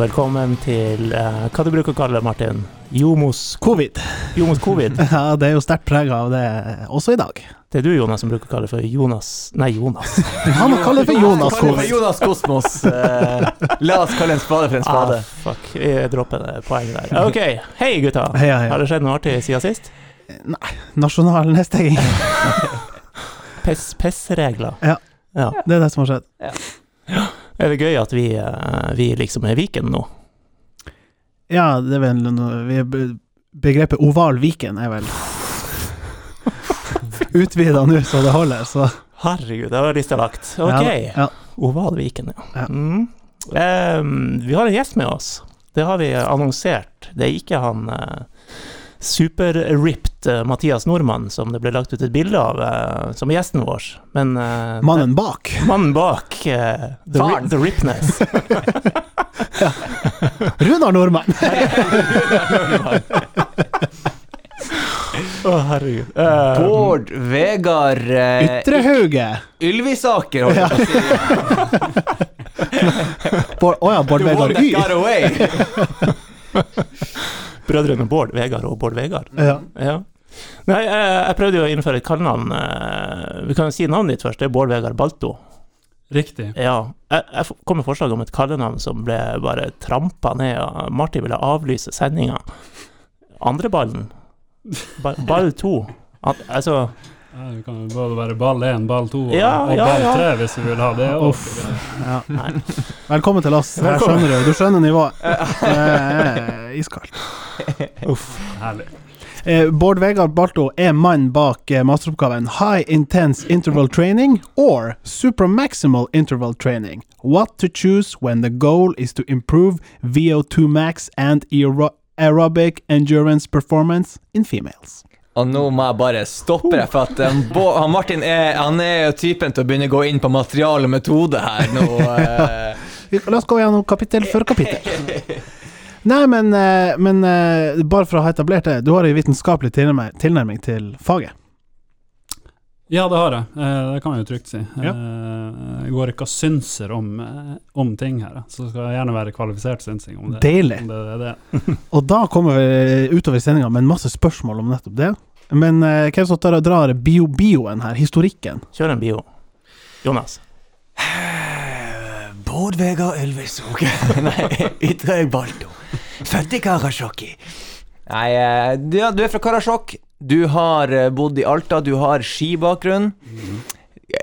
Og velkommen til eh, hva du bruker å kalle det, Martin? Jomos, Covid. Jomos covid. Ja, det er jo sterkt preg av det også i dag. Det er du, Jonas, som bruker å kalle det for Jonas Nei, Jonas. Han kaller det for Jonas Kaller Covid. Jonas Kosmos. Eh, la oss kalle en spade for en Ah, spade. fuck. Vi dropper det poenget der. Ok, hei gutta. Heia, Har det skjedd noe artig siden sist? Nei, Nasjonal nedstenging. Pess- PES-regler. Ja. ja. Det er det som har skjedd. Er det gøy at vi, eh, vi liksom er Viken nå? Ja, det er vel noe Begrepet oval Viken er vel utvida nå så det holder, så Herregud, det var lista lagt. Ok. Ja, ja. Oval Viken, ja. Ja. Mm. Um, vi har en gjest med oss. Det har vi annonsert. Det er ikke han uh, super-ripped eh, Mathias Nordmann som det ble lagt ut et bilde av eh, som er gjesten vår, men eh, Mannen bak. mannen bak uh, the, ri the Ripness. Runar Nordmann. Å, herregud. Uh, Bård Vegard uh, Ytrehauge. Ylvisaker, holdt jeg på å si. Å ja, Bård The one Vegar that Y. Brødrene Bård Vegard og Bård Vegard. Ja. Ja. Nei, jeg, jeg prøvde jo å innføre et kallenavn. eh, Vi kan jo si navnet ditt først. Det er Bård Vegard Balto. Riktig. Ja. Jeg, jeg kom med forslag om et kallenavn som ble bare trampa ned. og Martin ville avlyse sendinga. Andreballen. Ba, ball to. Al altså Ja, du kan jo både være ball 1, ball 2 og, Ja, og ja, ball ja. 3 hvis du vil ha det. Uff. Ja. Velkommen til oss. Velkommen. skjønner du. Du skjønner nivået. Det er iskaldt. Uff. Herlig. Eh, Bård Vegard Balto er mann bak eh, masteroppgaven High Intense Interval Training or Super Maximal Interval Training. What to choose when the goal is to improve VO2 max and aero aerobic endurance performance in females. Og nå må jeg bare stoppe deg, for at um, Bå- han Martin er, han er jo typen til å begynne å gå inn på materiale og metode her nå. eh. La oss gå gjennom kapittel for kapittel. Nei, men, eh, men eh, bare for å ha etablert det, du har en vitenskapelig tilnærming, til faget. Ja, det har jeg. Eh, det kan jeg jo trygt si. Ja. Eh, jeg går ikke og synser om, om ting her, så skal jeg gjerne være kvalifisert synsing om det. Deilig. Om det, det, det. Og da kommer vi utover sendinga med en masse spørsmål om nettopp det. Men hvem som tar og drar bio-bioen her, historikken? Kjør en bio. Jonas. Bård Vegar Ylvisog. Nei, Ytre Balto. Født i Karasjok. Nei, eh, du, ja, du er fra Karasjok. Du har eh, bodd i Alta, du har skibakgrunn.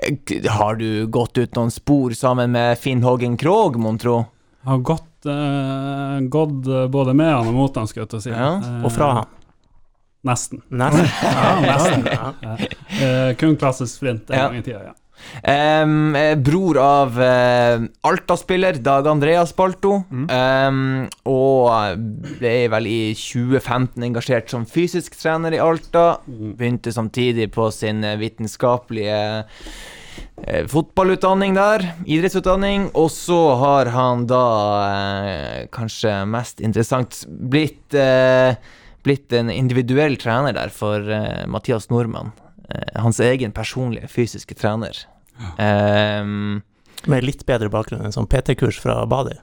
Eh, Har du gått ut noen spor sammen med Finn Hågen Krogh, mon tro? Har gått, uh, gått både med han og mot han, skal jeg til å si. Ja, Og fra han. Nesten. Nesten. Ja, nesten. Ja. Uh, kun klassisk sprint en Ja. gang i tida, ja. Eh, bror av uh, Alta-spiller Dag Andreas Balto. Em, og ble vel i 2015 engasjert som fysisk trener i Alta. Begynte samtidig på sin eh, vitenskapelige uh, fotballutdanning der. Idrettsutdanning. Og så har han da, uh, kanskje mest interessant, blitt eh, blitt en individuell trener der for eh, Mathias Nordmann. Eh, hans egen personlige fysiske trener. Ehm, Med litt bedre bakgrunn enn sånn PT-kurs fra Badi.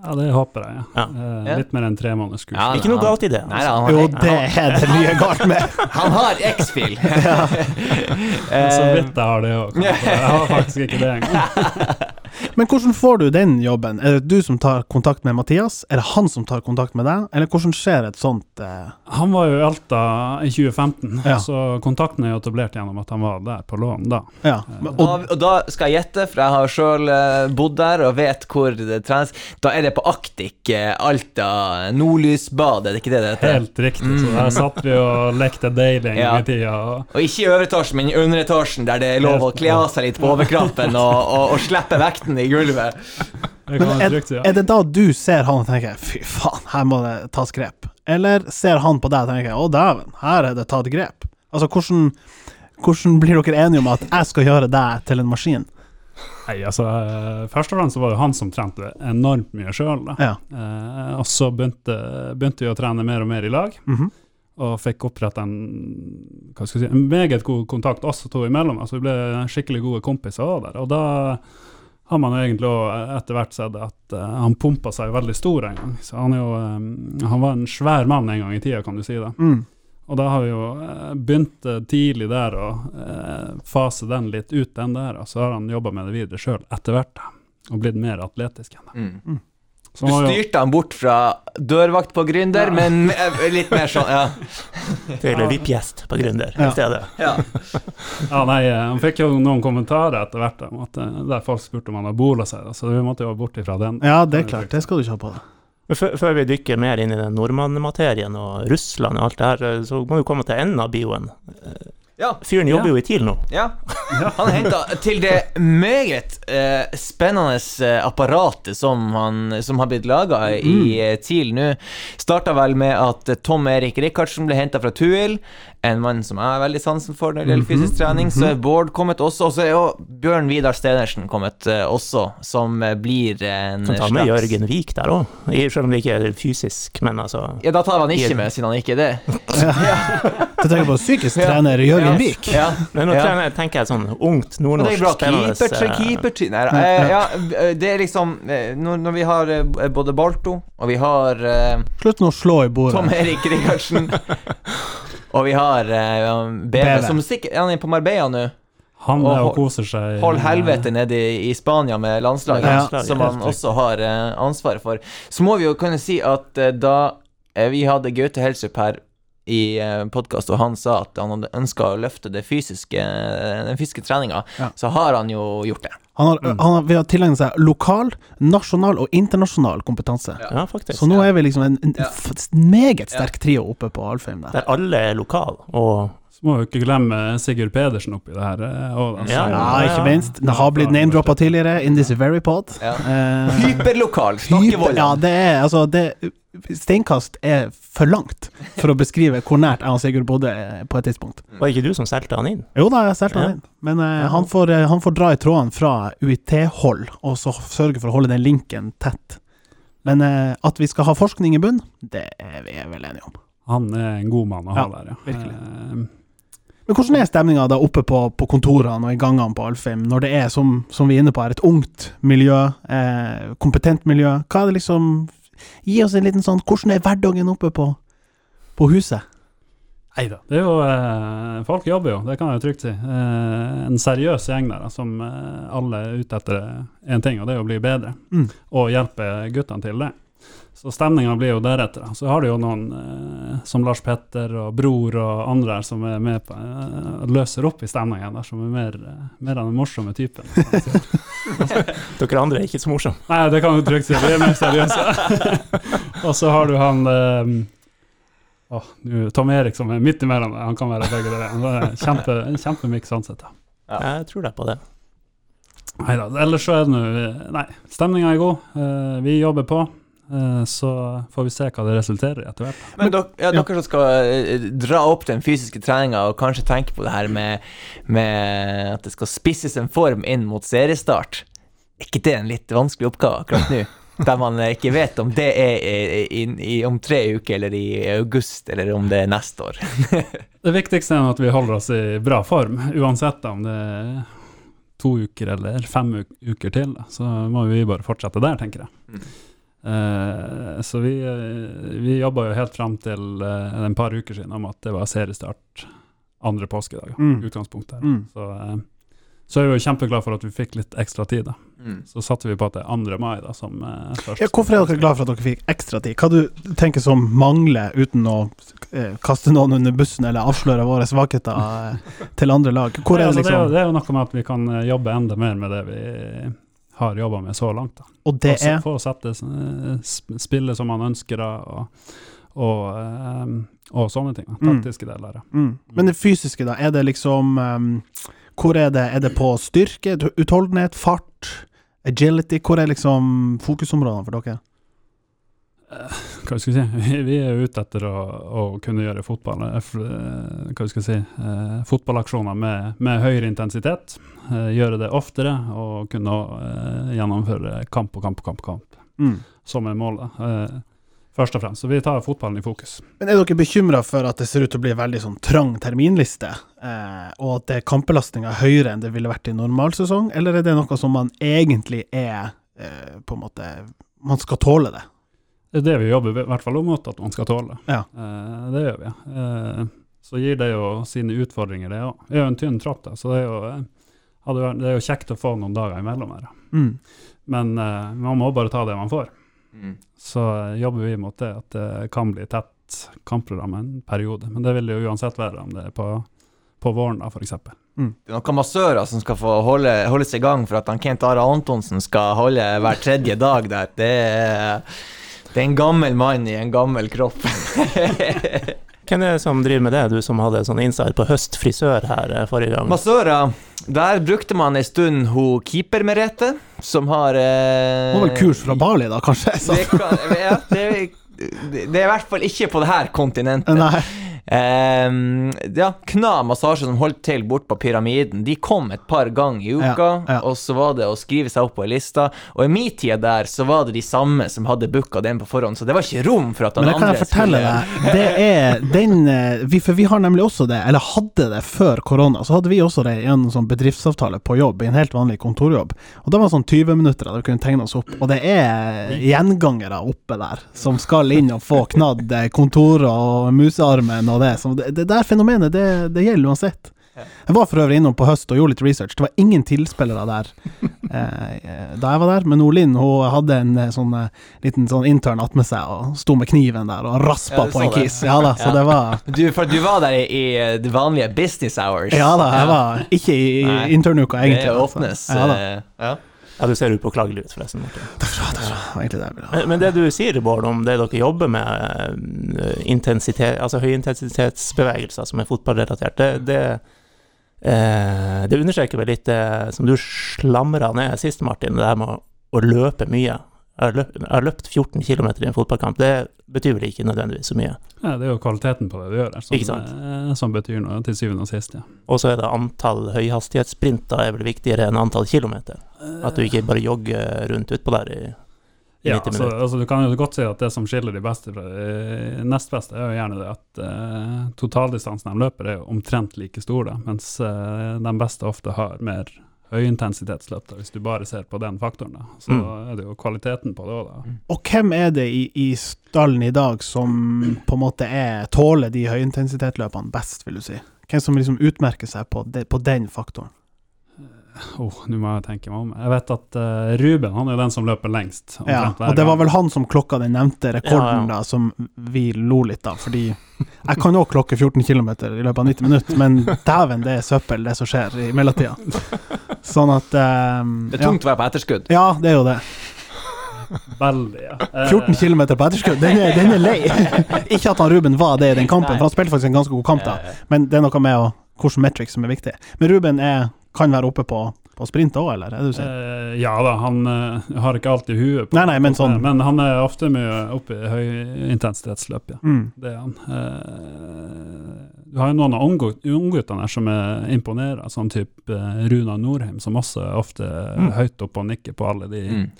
Ja, det håper jeg, ja. Ja. Eh, litt mer enn tre måneders kurs. ja, Ikke noe galt i det. Nei, Altså. da, han, Jo, det er det mye galt med. han har X-fil. Så vidt jeg har det òg. Jeg har faktisk ikke det engang. Men hvordan får du den jobben? Er det du som tar kontakt med Mathias? Er det han som tar kontakt med deg? Eller hvordan skjer et sånt eh, Han var jo i Alta i 2015, Ja. så kontakten er jo etablert gjennom at han var der på lån da. Ja. Men- Og, Og, og da skal jeg gjette, for jeg har sjøl bodd der og vet hvor det trenes. Da er det på Aktik, eh, Alta, Nordlysbad, er det ikke det det heter? Helt riktig, så der satt vi og lekte deilig en Ja. gang i tida. Og Og ikke i øvre etasjen, men i underetasjen, der det er lov å kle av seg litt på overkroppen og, og, og slippe vekten i gulvet. det er, er det da du ser han og tenker 'fy faen, her må det tas grep'? Eller ser han på deg og tenker 'å dæven, her er det tatt grep'? Altså, hvordan, hvordan blir dere enige om at 'jeg skal gjøre deg til en maskin'? Nei, altså, først og fremst så var det han som trente enormt mye sjøl. Ja. Eh, og så begynte, begynte vi å trene mer og mer i lag. Mhm. og fikk oppretta en, hva skal jeg si, en meget god kontakt oss to imellom. Altså, vi ble skikkelig gode kompiser òg der. Og da har man jo egentlig også etter hvert sett at uh, han pumpa seg veldig stor en gang. Så han er jo um, Han var en svær mann en gang i tida, kan du si det. Mm. Og da har vi jo uh, begynt eh, tidlig der å uh, fase den litt ut, den der. Og så har han jobba med det videre sjøl etter hvert, da. Og blitt mer atletisk enn det. Mm. Mm. Så Du styrte han bort fra dørvakt på Gründer, Ja. men eh, litt mer sånn, ja. Til VIP-gjest på Gründer Ja. i stedet. ja. Ja, nei, eh, Han fikk jo noen kommentarer etter hvert om at, eh, der folk spurte om han har bola seg, så vi måtte jo bort ifra den. Ja, det er klart. Det skal du ikke ha på deg. Før, vi dykker mer inn i den nordmannmaterien og Russland og alt det her, så må vi komme til enden av bioen. Ja. Fyren jobber Ja. jo i TIL nå. Ja. Han er henta til det meget eh, spennende eh, apparatet som, han, som har blitt laga i eh, TIL nå. Starta vel med at Tom Erik Rikardsen ble henta fra Tuil, en mann som jeg har veldig sansen for når det gjelder fysisk trening. Så er Bård kommet også, og så er jo Bjørn Vidar Stenersen kommet uh, også, som eh, blir en Kan ta med slags Jørgen Vik der òg, selv om det ikke er fysisk, men altså Ja, da tar vi han ikke med, siden han ikke er det. Du tenker på psykisk trener Jørgen Vik. Ja. Men nå Ja. trener- tenker jeg sånn ungt, nordnorsk, spennende Keeper, eh, keeper eh, ja, det er liksom Når, når vi har både Balto, og vi har Slutt nå å slå i bordet. Tom Erik Rikardsen, og vi har eh, BV, BV. som sikkert Er på Marbella nå? Han er og koser seg. Hold eh, helvete nede i, i Spania med landslaget, Ja. Landslaget, som han også har eh, ansvaret for. Så må vi jo kunne si at eh, da eh, vi hadde Gaute Helsup her i eh, podkast, og han sa at han hadde ønska å løfte det fysiske, eh, den fysiske treninga, Ja. så har han jo gjort det. Han har, Mm. han har, vi har tilegnet seg lokal, nasjonal og internasjonal kompetanse. Ja, faktisk. Så nå er vi liksom en, en Ja. meget sterk trio oppe på Alfheim der. Der alle er lokale, og Så må vi ikke glemme Sigurd Pedersen oppi det her. eh, Og, altså, Ja, Ja, ikke minst. Det har blitt name-droppa tidligere in this very pod. Ja. Eh, Hyperlokal, snakkevold. Ja, det er altså det, Steinkast er for langt for å beskrive hvor nært jeg og Sigurd bodde eh, på et tidspunkt. var det ikke du som solgte han inn? Jo da, jeg solgte han inn. Men uh, han, får, han får dra i trådene fra UiT-hold, og så sørge for å holde den linken tett. Men uh, at vi skal ha forskning i bunn, det er vi vel enige om. Han er en god mann å ha Ja, der, ja. virkelig. Men hvordan er stemninga da oppe på, på kontorene og i gangene på Alfheim, når det er, som, som vi er inne på her, et ungt miljø, eh, kompetent miljø? Hva er det liksom Gi oss en liten sånn Hvordan er hverdagen oppe på, på huset? Nei da. Det er jo eh, Folk jobber jo, det kan jeg jo trygt si. Eh, en seriøs gjeng der, som eh, alle er ute etter én ting, og det er å bli bedre. Mm. Og hjelpe guttene til det. Så stemninga blir jo deretter. Så har du jo noen eh, som Lars Petter og Bror og andre her som er med på eh, løser opp i stemningen, der, som er mer, eh, mer av den morsomme typen. Dere andre er ikke så morsomme. Nei, det kan du trygt si. Vi er mer seriøse. og så har du han eh, oh, Tom Erik som er midt imellom. Han kan være begge deler. Han er Kjempe, en kjempemiks sånn ansett. Ja. Jeg tror deg på det. Neida, ellers så er det nå Nei, stemninga er god. Eh, vi jobber på. Eh, så får vi se hva det resulterer i etter hvert. Men dere, ja, dere som skal eh, dra opp den fysiske treninga og kanskje tenke på det her med, med at det skal spisses en form inn mot seriestart, er ikke det en litt vanskelig oppgave akkurat nå? Der man ikke vet om det er i, i, i, om tre uker eller i august, eller om det er neste år. Det viktigste er at vi holder oss i bra form, uansett om det er to uker eller fem uker til. Så må vi bare fortsette der, tenker jeg. Eh, så vi, eh, vi jobba jo helt fram til eh, en par uker siden om at det var seriestart andre påskedag. Mm. Utgangspunktet her. Mm. Så, eh, så er vi jo kjempeglade for at vi fikk litt ekstra tid. da. Mm. Så satte vi på at det er 2. mai da, som eh, først. Ja, hvorfor er dere glad for at dere fikk ekstra tid? Hva du tenker som mangler, uten å eh, kaste noen under bussen eller avsløre våre svakheter eh, til andre lag? Hvor Nei, er det liksom? det, er jo, liksom det er jo noe med at vi kan jobbe enda mer med det vi har jobba med så langt. da. Og det Få- er å sette sp- spillet som man ønsker, da, og, og, um, og sånne ting. da. Mm. Deler. da. mm. Men det fysiske, da? Er det liksom um, Hvor er det? Er det på styrke, utholdenhet, fart, agility? Hvor er liksom fokusområdene for dere? Hva skal vi si? Vi- er ute etter å, å kunne gjøre fotball, eh, eh, hva skal jeg si, eh, fotballaksjoner med, med høyere intensitet. Eh, gjøre det oftere og kunne eh, gjennomføre kamp og kamp og kamp, kamp Mm. som er målet. Eh, først og fremst. Så vi tar fotballen i fokus. Men er dere bekymra for at det ser ut til å bli en veldig sånn trang terminliste, eh, og at det kampbelastninga er høyere enn det ville vært i normalsesong, eller er det noe som man egentlig er eh, på en måte Man skal tåle det? Det er det vi jobber i hvert fall om mot at man skal tåle. Ja. Eh, det gjør vi. Eh, så gir det jo sine utfordringer, det òg. Vi er jo en tynn tropp, da, så det er, jo, eh, det er jo kjekt å få noen dager imellom her. Mm. Men eh, man må bare ta det man får. Mm. Så eh, jobber vi mot det, at det kan bli tett kampprogram en periode. Men det vil det jo uansett være om det er på, på våren, da, f.eks. Det er noen massører som skal få holde, holdes i gang for at han Kent Are Antonsen skal holde hver tredje dag der. Det er, det er en gammel mann i en gammel kropp. Hvem er det som driver med det, du som hadde sånn insight på høstfrisør her eh, forrige gang? Massører, der brukte man en stund hun keeper-Merete, som har eh, var vel kurs fra Bali, da, kanskje? Det, kan, ja, det, det er i hvert fall ikke på det her kontinentet. Nei. Ehm, ja, Kna massasje som holdt til bort på Pyramiden, de kom et par ganger i uka. Ja, ja. Og så var det å skrive seg opp på ei liste. Og i min tid der så var det de samme som hadde booka den på forhånd, så det var ikke rom for at den Men det kan andre jeg fortelle skulle- deg. Det er den eh, vi, For vi har nemlig også det, eller hadde det før korona, så hadde vi også det i en sånn bedriftsavtale på jobb, i en helt vanlig kontorjobb. Og det var sånn 20 minutter da vi kunne tegne oss opp. Og det er gjengangere oppe der som skal inn og få knadd kontorer kontoret og musearmen og det. Så det, det der fenomenet, det, det gjelder uansett. Jeg var for øvrig innom på høst og gjorde litt research. Det var ingen tilspillere der eh, da jeg var der. Men Olin hun hadde en eh, sånn eh, liten sånn intern attmed seg og sto med kniven der og raspa Ja, på en kis. kiss. Ja da, så Ja. det var Du, for du var der i, i de vanlige business hours. Ja da, jeg var ikke i i internuka, egentlig. Det åpnes. Altså. Ja da. eh, ja. Ja, du ser upåklagelig ut, forresten. Martin. Takk skal du ha. egentlig det ville ha. Men, men det du sier, Bård, om det dere jobber med, eh, altså høyintensitetsbevegelser som er fotballrelatert, det, det, eh, det understreker vel litt det som du slamra ned sist, Martin, det der med å, å løpe mye. Har, løpt, har løpt 14 km i en fotballkamp, det betyr vel ikke nødvendigvis så mye. Ja, det er jo kvaliteten på det du gjør der, som, eh, som betyr noe til syvende og sist. Ja. Og så er det antall høyhastighetssprinter er vel viktigere enn antall kilometer. At du ikke bare jogger rundt utpå der i, i Ja, 90 altså, altså Du kan jo godt si at det som skiller de beste fra de nest beste, er jo gjerne det at uh, totaldistansen de løper, er jo omtrent like stor, da, mens uh, de beste ofte har mer høyintensitetsløp. Hvis du bare ser på den faktoren, da. Så Mm. er det jo kvaliteten på det òg, da. Og hvem er det i, i stallen i dag som på en måte er, tåler de høyintensitetsløpene best, vil du si? Hvem som liksom utmerker seg på, de, på den faktoren? Oh, Nå må jeg tenke meg om. Jeg vet at uh, Ruben han er den som løper lengst. Ja, og det var vel han som klokka den nevnte rekorden, Ja, ja. da, som vi lo litt av. Fordi jeg kan òg klokke 14 km i løpet av 90 minutter, men dæven, det er søppel, det som skjer i mellomtida. Sånn at um, Det er tungt å være på etterskudd. Ja. det er jo det. Veldig, ja. Eh, 14 km på etterskudd, den er, den er lei. Ikke at han Ruben var det i den kampen, for han spilte faktisk en ganske god kamp, da. Men det er noe med å, hvordan metrics som er viktig. Men Ruben er, kan være oppe på, på sprint òg, eller? Er det du sier? Eh, ja da, han uh, har ikke alltid huet på Nei, nei, men sånn- Men han er ofte mye oppe i høyintensitetsløp, ja. Mm. Det er han. Eh, du har jo noen av unggut- ungguttene her som er imponerer, sånn type Runa Norheim, som også er ofte Mm. høyt oppe og nikker på alle de, mm.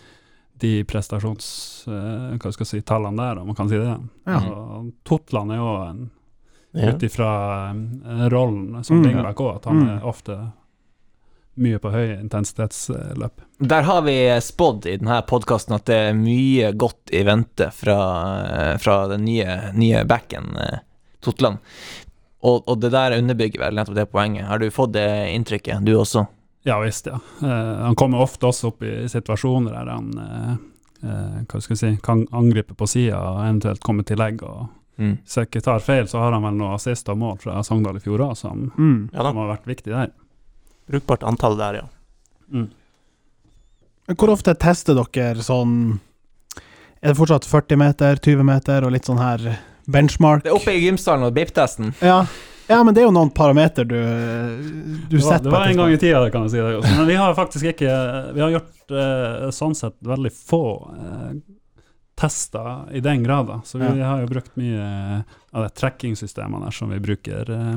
de prestasjons... hva skal jeg si, tallene der, om man kan si det. Ja. Totland er jo en Ja. ut ifra rollen som Mm. wingback òg, at han Mm. er ofte mye på høy intensitetsløp. Der har vi spådd i denne podkasten at det er mye godt i vente fra, fra den nye, nye backen, eh, Totland. Og, og det der underbygger vel nettopp det poenget. Har du fått det inntrykket, du også? Ja visst, ja. Eh, han kommer ofte også opp i situasjoner der han eh, eh, hva skal jeg si, kan angripe på sida og eventuelt komme til legg. og Mm. Hvis jeg ikke tar feil, så har han vel noe assist og mål fra Sogndal i fjor òg, som, Mm. ja som har vært viktig der. Brukbart antall der, ja. Mm. Hvor ofte tester dere sånn Er det fortsatt 40 meter, 20 meter og litt sånn her benchmark? Det er oppe i gymsalen og BIP-testen. Ja. ja, men det er jo noen parameter du, du Det var, setter det var en gang i tida, kan jeg si. Det også. Men vi har faktisk ikke Vi har gjort eh, sånn sett veldig få eh, tester i den grad. da. Så vi Ja. har jo brukt mye av de tracking-systemene der som vi bruker eh,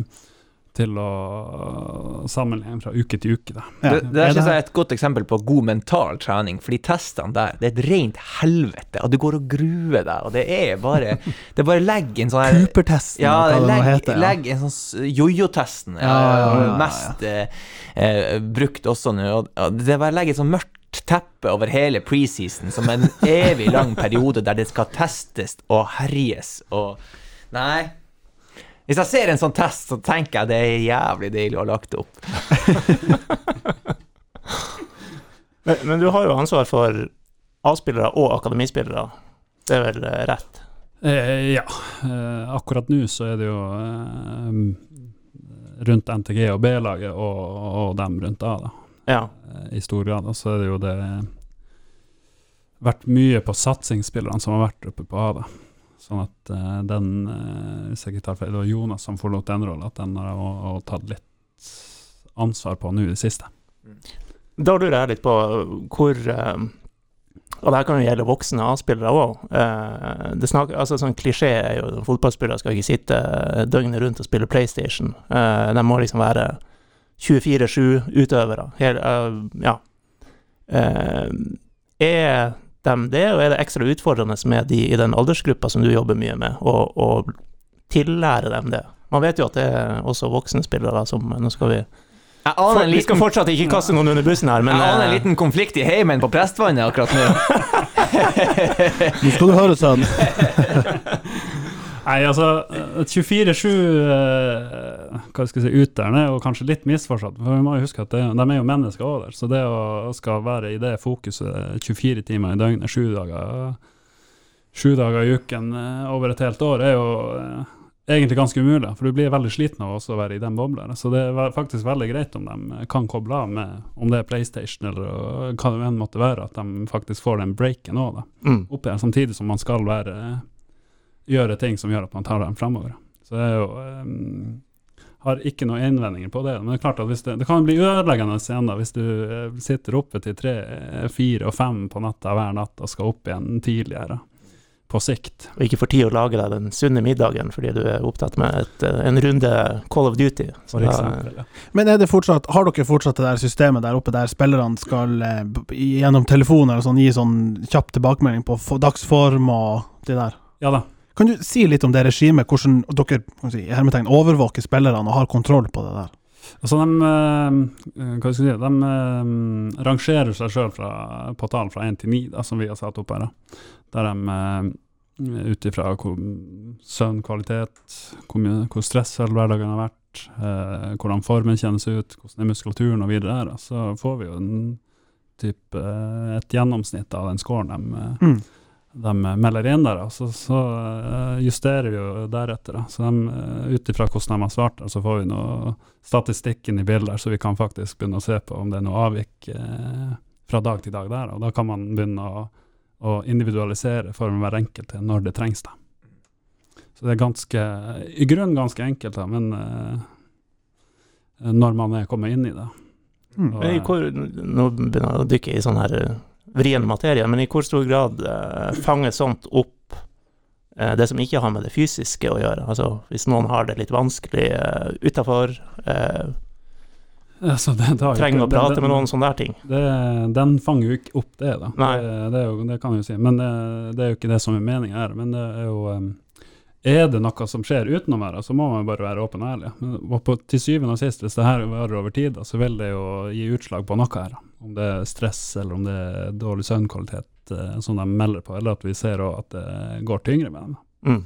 til å sammenligne fra uke til uke. Da. Ja. Det, det Er synes jeg er et godt eksempel på god mental trening, fordi testene der, det er et rent helvete, og du går og gruer deg, og det er bare Det er bare legg en sånn her Cooper-testen, Ja, hva det nå heter. Ja. legg en sånn jojo-testen. Ja, ja, ja, ja, ja. Mest eh, eh, brukt også nå. og- og Det er bare å legge et sånn mørkt teppe over hele preseason, som en evig lang periode der det skal testes og herjes og Nei. Hvis jeg ser en sånn test, så tenker jeg det er jævlig deilig å ha lagt det opp. Men, men du har jo ansvar for A-spillere og akademispillere. Det er vel eh, rett? Eh, ja. Eh, akkurat nå så er det jo eh, rundt NTG og B-laget og, og dem rundt A, da. Ja. eh, I stor grad. Og så er det jo det vært mye på satsingsspillerne som har vært oppe på A, da. Sånn at uh, den uh, tar feil, det Jonas som forlot den rollen, at den har jeg tatt litt ansvar på nå i det siste. Da lurer jeg litt på hvor eh, Og det her kan jo gjelde voksne A-spillere òg. altså, sånn klisjé er jo at fotballspillere skal ikke sitte døgnet rundt og spille PlayStation. Uh, de må liksom være 24-7 utøvere. Hel, eh, ja. Eh, er de det, og er det ekstra utfordrende med de i den aldersgruppa som du jobber mye med, å tillære dem det? Man vet jo at det er også voksne spillere som Nå skal vi Jeg aner en vi skal fortsatt ikke kaste noen under bussen her, men jeg aner en eh, liten konflikt i heimen på Prestvannet akkurat nå. Nå skal du høre sånn. Nei, altså eh, 24-7 eh, hva skal jeg si, utøverne er jo kanskje litt misforstått. For vi må jo huske at det, de er jo mennesker òg der. Så det å skal være i det fokuset 24 timer i døgnet, sju dager, dager i uken eh, over et helt år, er jo eh, egentlig ganske umulig. For du blir veldig sliten av også å være i den bobla. Så det er faktisk veldig greit om de kan koble av med om det er PlayStation eller hva det enn måtte være, at de faktisk får den breaken òg, da mm. samtidig som man skal være gjøre ting som gjør at man tar dem fremover. Så det er jo um, Har ikke noen innvendinger på det. Men det er klart at hvis det, det kan bli ødeleggende scener hvis du eh, sitter oppe til tre, eh, fire og fem på natta hver natt og skal opp igjen tidligere. På sikt. og ikke får tid å lage deg den sunne middagen fordi du er opptatt med et, en runde Call of Duty. Så For da- eksempel, ja. Men er det fortsatt, har dere fortsatt det der systemet der oppe der spillerne skal gjennom telefoner og sånn gi sånn kjapp tilbakemelding på dagsform og det der? ja da. Kan du si litt om det regimet, hvordan dere si, hermetegn overvåker spillerne og har kontroll på det der? Altså de, eh, hva skal jeg si, de eh, rangerer seg sjøl på tall fra én til ni, som vi har satt opp her. Da. Der de ut ifra hvor søvnkvalitet, hvor, stress hvor stressfull hverdagen har vært, eh, hvordan formen kjennes ut, hvordan er muskulaturen og videre der, så får vi jo en typ, eh, et gjennomsnitt av den scoren de eh, Mm. De melder inn der, så, så eh, justerer vi jo deretter. Da. Så de, eh, Ut ifra hvordan de har svart, så får vi noe statistikken i bildet, så vi kan faktisk begynne å se på om det er noe avvik eh, fra dag til dag der. Og da kan man begynne å, å individualisere for hver enkelt når det trengs. da. Så det er ganske, i grunnen ganske enkelt, da, men når man er kommet inn i det. Mm. Og, hvor, nå begynner jeg å dykke i sånn her vrien materie, men i hvor stor grad eh, fanger sånt opp eh, det som ikke har med det fysiske å gjøre? Altså hvis noen har det litt vanskelig uh, utafor, eh, altså, det, det trenger å prate med noen sånne der ting. Det, den fanger jo ikke opp det, da. Det, det, jo, det kan jeg jo si. Men det, det er jo ikke det som er meninga her. Men det er jo um, Er det noe som skjer utenom her, så må man bare være åpen og ærlig. Men, på, til syvende og sist, hvis det her varer over tid, så vil det jo gi utslag på noe her. Om det er stress, eller om det er dårlig søvnkvalitet eh, som de melder på, eller at vi ser også at det går tyngre med dem. Mm.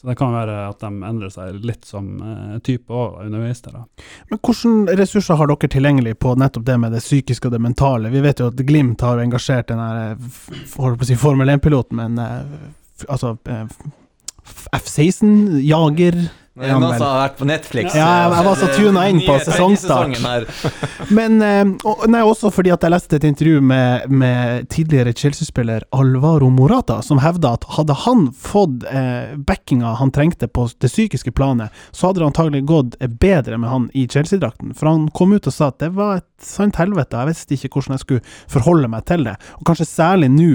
Så det kan være at de endrer seg litt som eh, type òg underveis. Men hvilke ressurser har dere tilgjengelig på nettopp det med det psykiske og det mentale? Vi vet jo at Glimt har engasjert den her, eh, si Formel 1-piloten, men eh, altså eh, f- F-16, jager Det er noen har vært på Netflix. Ja, jeg- var så tuna tunet inn på sesongstart. Men eh, og, nei, også fordi at jeg leste et intervju med, med tidligere Chelsea-spiller Alvaro Morata, som hevda at hadde han fått eh, backinga han trengte på det psykiske planet, så hadde det antagelig gått eh, bedre med han i Chelsea-drakten. For han kom ut og sa at det var et sant helvete, jeg visste ikke hvordan jeg skulle forholde meg til det. Og kanskje særlig nå,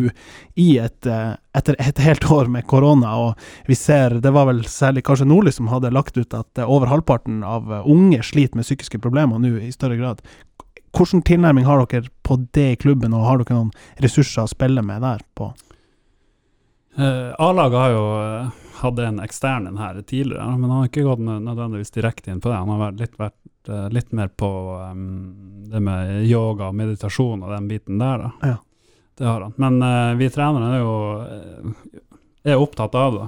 i et, eh, etter et helt år med korona, og vi ser Det var vel særlig kanskje Nordli som hadde lagt ut at over halvparten av unge sliter med psykiske problemer nå i større grad. Hvilken tilnærming har dere på det i klubben, og har dere noen ressurser å spille med der? på? Eh, A-laget har jo eh, hatt en ekstern en her tidligere, men han har ikke gått nødvendigvis direkte inn på det. Han har vært litt, vært eh, litt mer på um, det med yoga og meditasjon og den biten der, da. Ja. Det har han. Men uh, vi trenere er jo eh, er opptatt av det.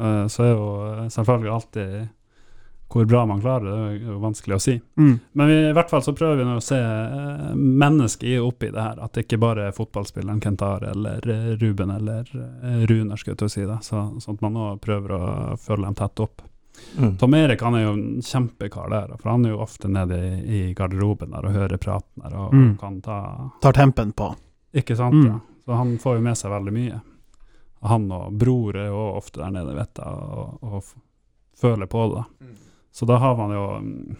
Uh, så er jo selvfølgelig alltid hvor bra man klarer det, det er jo vanskelig å si. Mm. Men vi, i hvert fall så prøver vi nå å se uh, mennesket i- oppi det her. At det ikke bare er fotballspilleren Kentar eller Ruben eller Runar, skulle jeg til å si det. Så, sånn at man nå prøver å følge dem tett opp. Mm. Tom Erik han er jo en kjempekar der, for han er jo ofte nede i, i garderoben der og hører praten der og, Mm. og kan ta Tar tempen på. Ikke sant? Mm. Ja. Så han får jo med seg veldig mye. Han og bror er jo ofte der nede, vet jeg, og, og føler på det. Mm. Så da har man jo mm,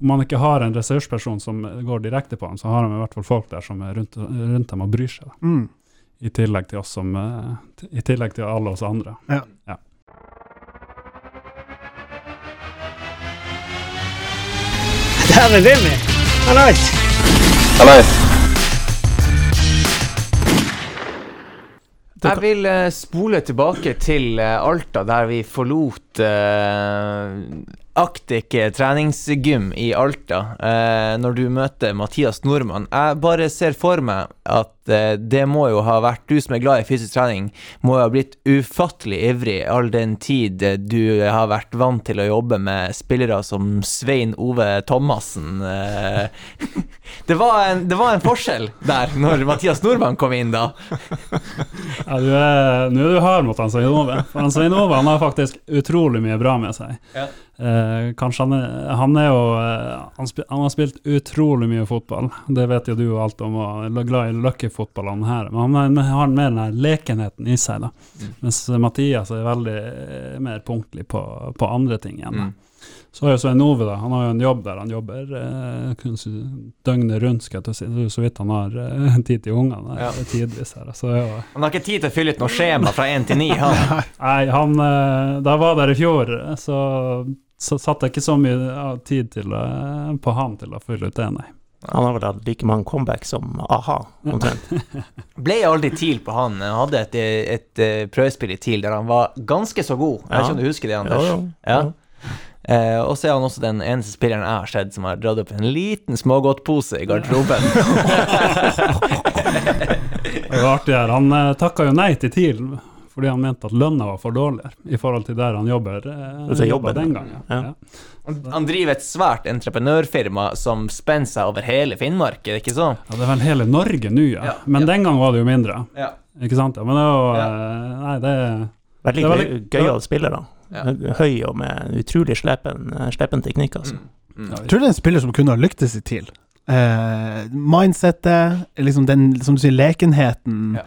Om man ikke har en ressursperson som går direkte på ham, så har man i hvert fall folk der som er rundt, rundt dem og bryr seg. Mm. I tillegg til oss som eh, I tillegg til alle oss andre. Der er Vimmy. Hallais. Jeg vil eh, spole tilbake til eh, Alta, der vi forlot uh, Arctic treningsgym i Alta, uh, når du møter Mathias Nordmann. Jeg bare ser for meg at uh, det må jo ha vært Du som er glad i fysisk trening, må jo ha blitt ufattelig ivrig all den tid eh, du har vært vant til å jobbe med spillere som Svein Ove Thomassen. eh. det, var en, det var en forskjell der, når Mathias Nordmann kom inn da. Ja, du er, nå er du hard mot han Svein Ove. Han Svein Ove han har faktisk utrolig mye bra med seg. Ja. Eh, kanskje han han er jo eh, han, spil, han har spilt utrolig mye fotball. Det vet jo du alt om, og er glad i løkkefotball han her. Men han har mer den her lekenheten i seg, da. Mm. Mens Mathias er veldig eh, mer punktlig på, på andre ting igjen. Mm. Så har jo Svein Ove, da. Han har jo en jobb der han jobber eh, kun døgnet rundt, skal jeg til å si. Det er jo så vidt han har eh, tid til ungene Ja. tidvis her. Så ja. Han har ikke tid til å fylle ut noe skjema fra én til ni, han. Nei, han eh, Da jeg var der i fjor, så, så satte jeg ikke så mye ja, tid til, eh, på han til å fylle ut det, nei. Han har vel hatt like mange comeback som a-ha, omtrent. Ble aldri TIL på han. Han hadde et, et, et prøvespill i TIL der han var ganske så god. Jeg vet ikke om du husker det, Jo, Anders? jo. Ja. Eh, og så er han også den eneste spilleren jeg har sett som har dratt opp en liten smågodtpose i garderoben. Det var artig her. Han eh, takka jo nei til TIL fordi han mente at lønna var for dårlig i forhold til der han jobber, eh, jobba den gangen. Ja. Ja. Han, han driver et svært entreprenørfirma som spenner seg over hele Finnmark, er det ikke så? Ja, det er vel hele Norge nå, ja. Ja, Men ja. den gang var det jo mindre. Ja. Ikke sant? Ja, men det er jo Ja. eh, Nei, det er Veldig Det var gøy, gøyal spiller, da. Ja. Høy og med utrolig slepen, slepen teknikk, altså. Mm. Jeg tror det er en spiller som kunne ha lyktes i TIL. Uh, mindsettet, liksom den som du sier, lekenheten, Ja.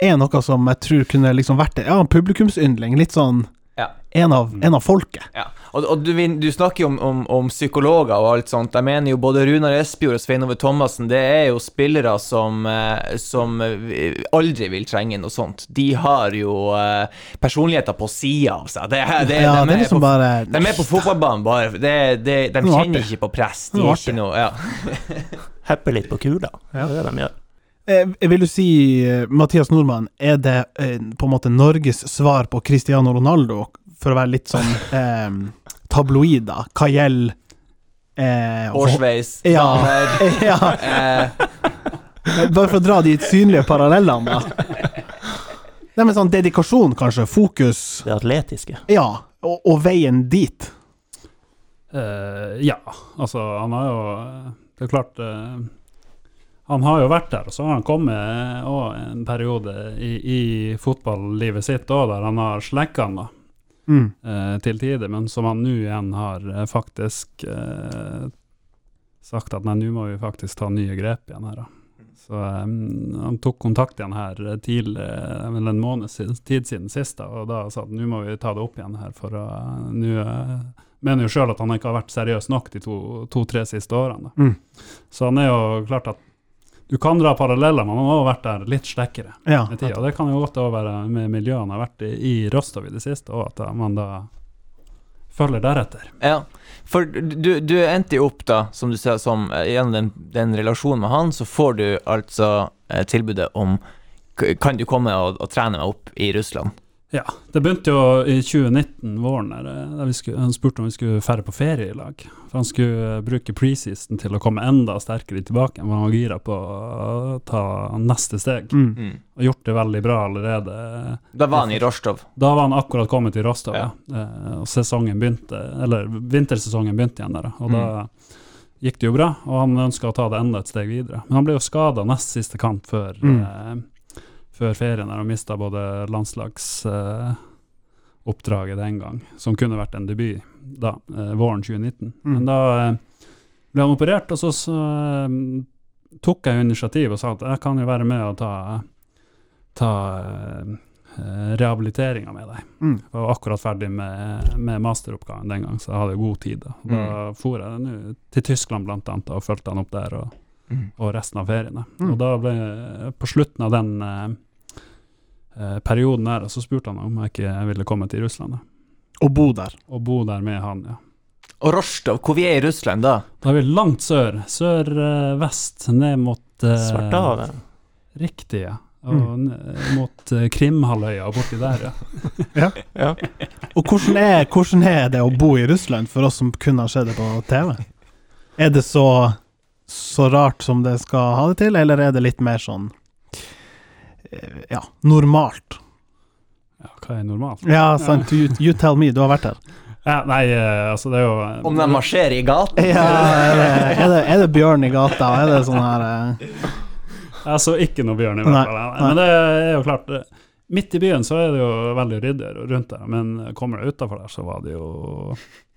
er noe som jeg tror kunne liksom vært det. Ja, en publikumsyndling. Litt sånn Ja. en, av, en av folket. Ja, og, og du, du snakker jo om, om, om psykologer og alt sånt. Jeg mener jo både Runar Espejord og Svein Ove Thomassen, det er jo spillere som, eh, som aldri vil trenge noe sånt. De har jo eh, personligheter på sida av seg. Det, det, ja, de, er er liksom på, bare de er på fotballbanen bare. Det, det, de kjenner ikke på press. De er ikke noe, ja. Hepper litt på kula. Det er det de gjør. Eh, Vil du si, eh, Mathias Nordmann, er det eh, på en måte Norges svar på Cristiano Ronaldo, for å være litt sånn eh, tabloid, da? Hva gjelder eh, Hårsveis, Ja. damer ja, eh, bare for å dra de synlige parallellene, da. Nei, men sånn dedikasjon, kanskje. Fokus. Det atletiske. Ja, og, og veien dit. Uh, ja, altså han har jo Det er klart eh, Han har jo vært der, og så har han kommet òg en periode i, i fotballivet sitt òg der han har slekka han da, Mm. eh, til tider, men som han nå igjen har eh, faktisk eh, sagt at nei, nå må vi faktisk ta nye grep igjen her. da. Så eh, han tok kontakt igjen her eh, tidlig, eh, vel en måned siden, tid siden sist, da, og da sa at nå må vi ta det opp igjen her, for å eh, nå eh, mener jo sjøl at han ikke har vært seriøs nok de to-tre siste årene. Mm. Så han er jo klart at Du kan dra paralleller, men man har vært der litt slekkere Ja. med tida. Og det kan jo godt være med miljøene har vært i, i Rostov i det siste, og at man da følger deretter. Ja, for du, du endte jo opp da, som du sa, som eh, gjennom den, den relasjonen med han, så får du altså eh, tilbudet om Kan du komme og, og trene meg opp i Russland? Ja, det begynte jo i 2019, våren, der, eh, der vi skulle, han spurte om vi skulle ferde på ferie i lag. For han skulle eh, bruke preseason til å komme enda sterkere tilbake. Han var gira på å ta neste steg, Mm. Mm. og gjort det veldig bra allerede. Da var han i Rostov. Da var han akkurat kommet i Rostov, ja. Ja. Eh, og sesongen begynte, eller vintersesongen begynte igjen der, og og da gikk det jo bra. Og han ønska å ta det enda et steg videre. Men han ble jo skada nest siste kamp før, Mm. eh, før ferien, der han mista både landslagsoppdraget eh, den gang, som kunne vært en debut da, eh, våren 2019. Mm. Men da eh, ble han operert, og så, så eh, tok jeg jo initiativ og sa at jeg kan jo være med og ta, ta eh, eh, rehabiliteringa med deg. Mm. Jeg var akkurat ferdig med, med masteroppgaven den gang, så jeg hadde god tid. Da, da Mm. for jeg nu, til Tyskland blant annet, og fulgte han opp der og, Mm. og resten av feriene. Mm. Og da ble på slutten av den eh, perioden der, så spurte han om jeg ikke ville komme til Russland da, Og bo der. og bo der med han. ja. Og Rostov, hvor vi er i Russland da? Da er vi langt sør, sør-vest, ned mot eh, Svartehavet. Riktig, ja. Og ned mot eh, Krimhalvøya og borti der, ja. Ja. Og hvordan er, hvordan er det å bo i Russland, for oss som kun har sett det på TV? Er det så, så rart som det skal ha det til, eller er det litt mer sånn eh, ja, normalt? ja. Hva er normalt? Ja, sant. You, you tell me, du har vært her. Ja, nei, eh, altså det er jo eh, Om de marsjerer i gata? Ja, er det, er det, er det bjørn i gata? Er det sånn her eh, Jeg så ikke noe bjørn, i hvert fall. Men det er jo klart eh, Midt i byen så er det jo veldig ryddig rundt der, men kommer du utafor der, så var det jo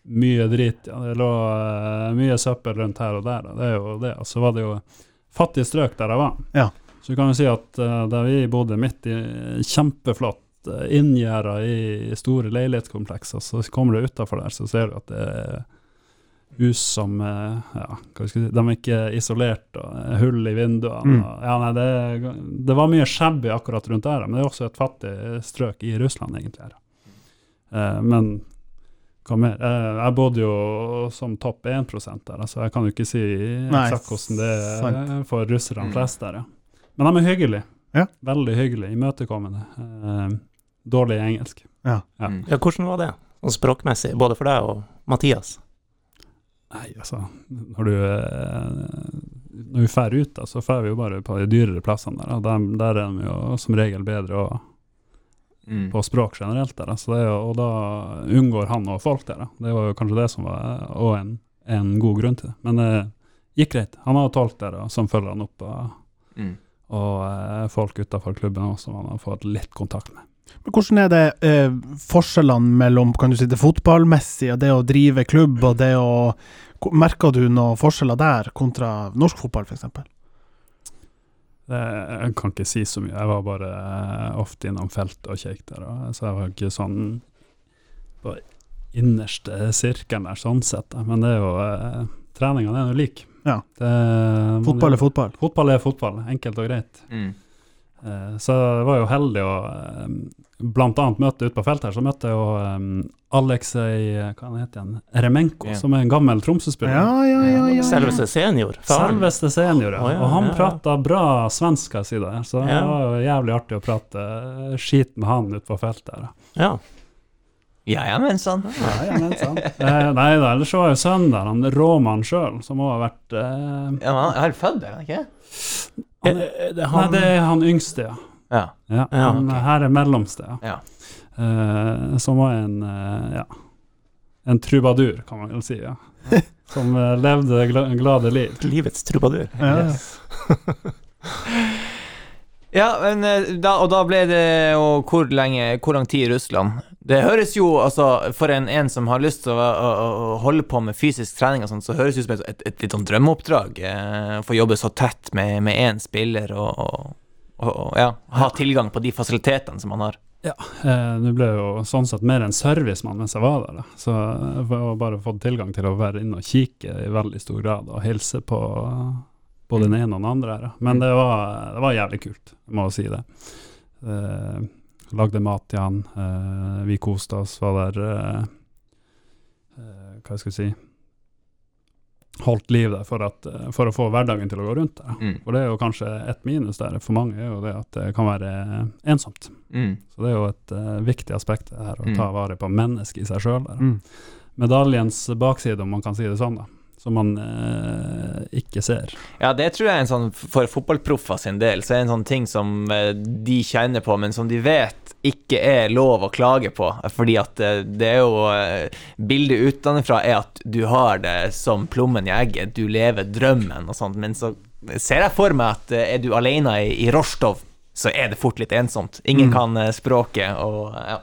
mye drit. Ja. Det lå eh, mye søppel rundt her og der, og det er jo det. Og så var det jo fattige strøk der jeg var. Ja. Så kan jo si at uh, der vi bodde midt i kjempeflott uh, inngjerda i store leilighetskomplekser, så kommer du utafor der, så ser du at det er hus som eh, ja, si, De er ikke isolert, og eh, hull i vinduene. Mm. Ja, nei, det, det var mye shabby akkurat rundt der, men det er også et fattig strøk i Russland, egentlig. Eh, men hva mer? Eh, jeg bodde jo som topp 1 der, altså jeg kan jo ikke si eksakt hvordan det er for russerne Mm. flest der, ja. Men de er hyggelige. Ja. Veldig hyggelige, imøtekommende. Eh, dårlig i engelsk. Ja. Ja. ja, hvordan var det? og språkmessig, både for deg og Mathias? Nei, altså Når du eh, Når vi drar ut, da, så drar vi jo bare på de dyrere plassene der. Og der, der er de jo som regel bedre og, Mm. på språk generelt. der. da. Så det og da unngår han og folk der. da. Det var jo kanskje det som var og en, en god grunn til det. Men det gikk greit. Han har tolk der og, som følger han opp, og, Mm. Og eh, folk utafor klubben også, som man har fått litt kontakt med. Men hvordan er det eh, forskjellene mellom kan du si, det fotballmessige det å drive klubb, og det å Merker du noen forskjeller der kontra norsk fotball, f.eks.? Jeg kan ikke si så mye. Jeg var bare eh, ofte innom feltet og kjekk der. Så jeg var ikke sånn på innerste sirkelen der, sånn sett. Men det er jo eh, er jo like. Ja. Det, Fotball er fotball. Fotball er fotball, enkelt og greit. Mm. Uh, så jeg var jo heldig å eh, blant annet møte ute på feltet her, så møtte jeg jo um, Aleksej hva han heter han, Eremenko, Ja. som er en gammel Tromsø-spiller. Ja, ja, ja. ja, ja. Selveste senior? faren. Selveste senior, ja. Og han ja, prata bra svensk. Så det var jo jævlig artig å prate eh, skit med han ute på feltet. her. Ja. Ja, ja, men sånn. Ja, ja, men sant. Eh, nei da, ellers var jo sønnen der, han Råmann sjøl, som har vært eh, Ja, men han er født, er han ikke? han, er, det- Nei, det er han yngste, ja. Ja. ja, Ja, han ok. her er mellomste, ja. Ja. Eh, som var en eh, ja, en trubadur, kan man vel si. ja. Som eh, levde gl glade liv. Livets trubadur. Ja, ja. Ja, men eh, da, og da ble det jo hvor lenge, hvor lang tid i Russland? Det høres jo, altså, for en, en som har lyst til å, å, å holde på med fysisk trening og sånn, så høres det ut som et, et, et litt sånn drømmeoppdrag. Eh, Få jobbe så tett med, med én spiller og, og, og, og ja, ha tilgang på de fasilitetene som man har. Eh, Nå ble jo sånn sett mer en servicemann mens jeg var der. Da. Så jeg har bare fått tilgang til å være inne og kikke i veldig stor grad og hilse på både den ene og den andre. Da. Men det var, det var jævlig kult, må jeg si det. Eh, lagde mat til han. Eh, vi koste oss, var der eh, eh, Hva skal jeg si Holdt liv der for, at, eh, for å få hverdagen til å gå rundt. der. Mm. For det er jo kanskje et minus der for mange, er jo det at det kan være ensomt. Mm. Så det er jo et uh, viktig aspekt her, å Mm. ta vare på mennesket i seg sjøl. Mm. Medaljens bakside, om man kan si det sånn, da. Som man eh, ikke ser. Ja, det tror jeg er en sånn For fotballproffer sin del, så er det en sånn ting som eh, de kjenner på, men som de vet ikke er lov å klage på. Fordi at eh, det er jo eh, Bildet utenfra er at du har det som plommen i egget, du lever drømmen og sånt, men så ser jeg for meg at eh, er du alene i, i Rostov, så er det fort litt ensomt. Ingen Mm. kan eh, språket, og ja.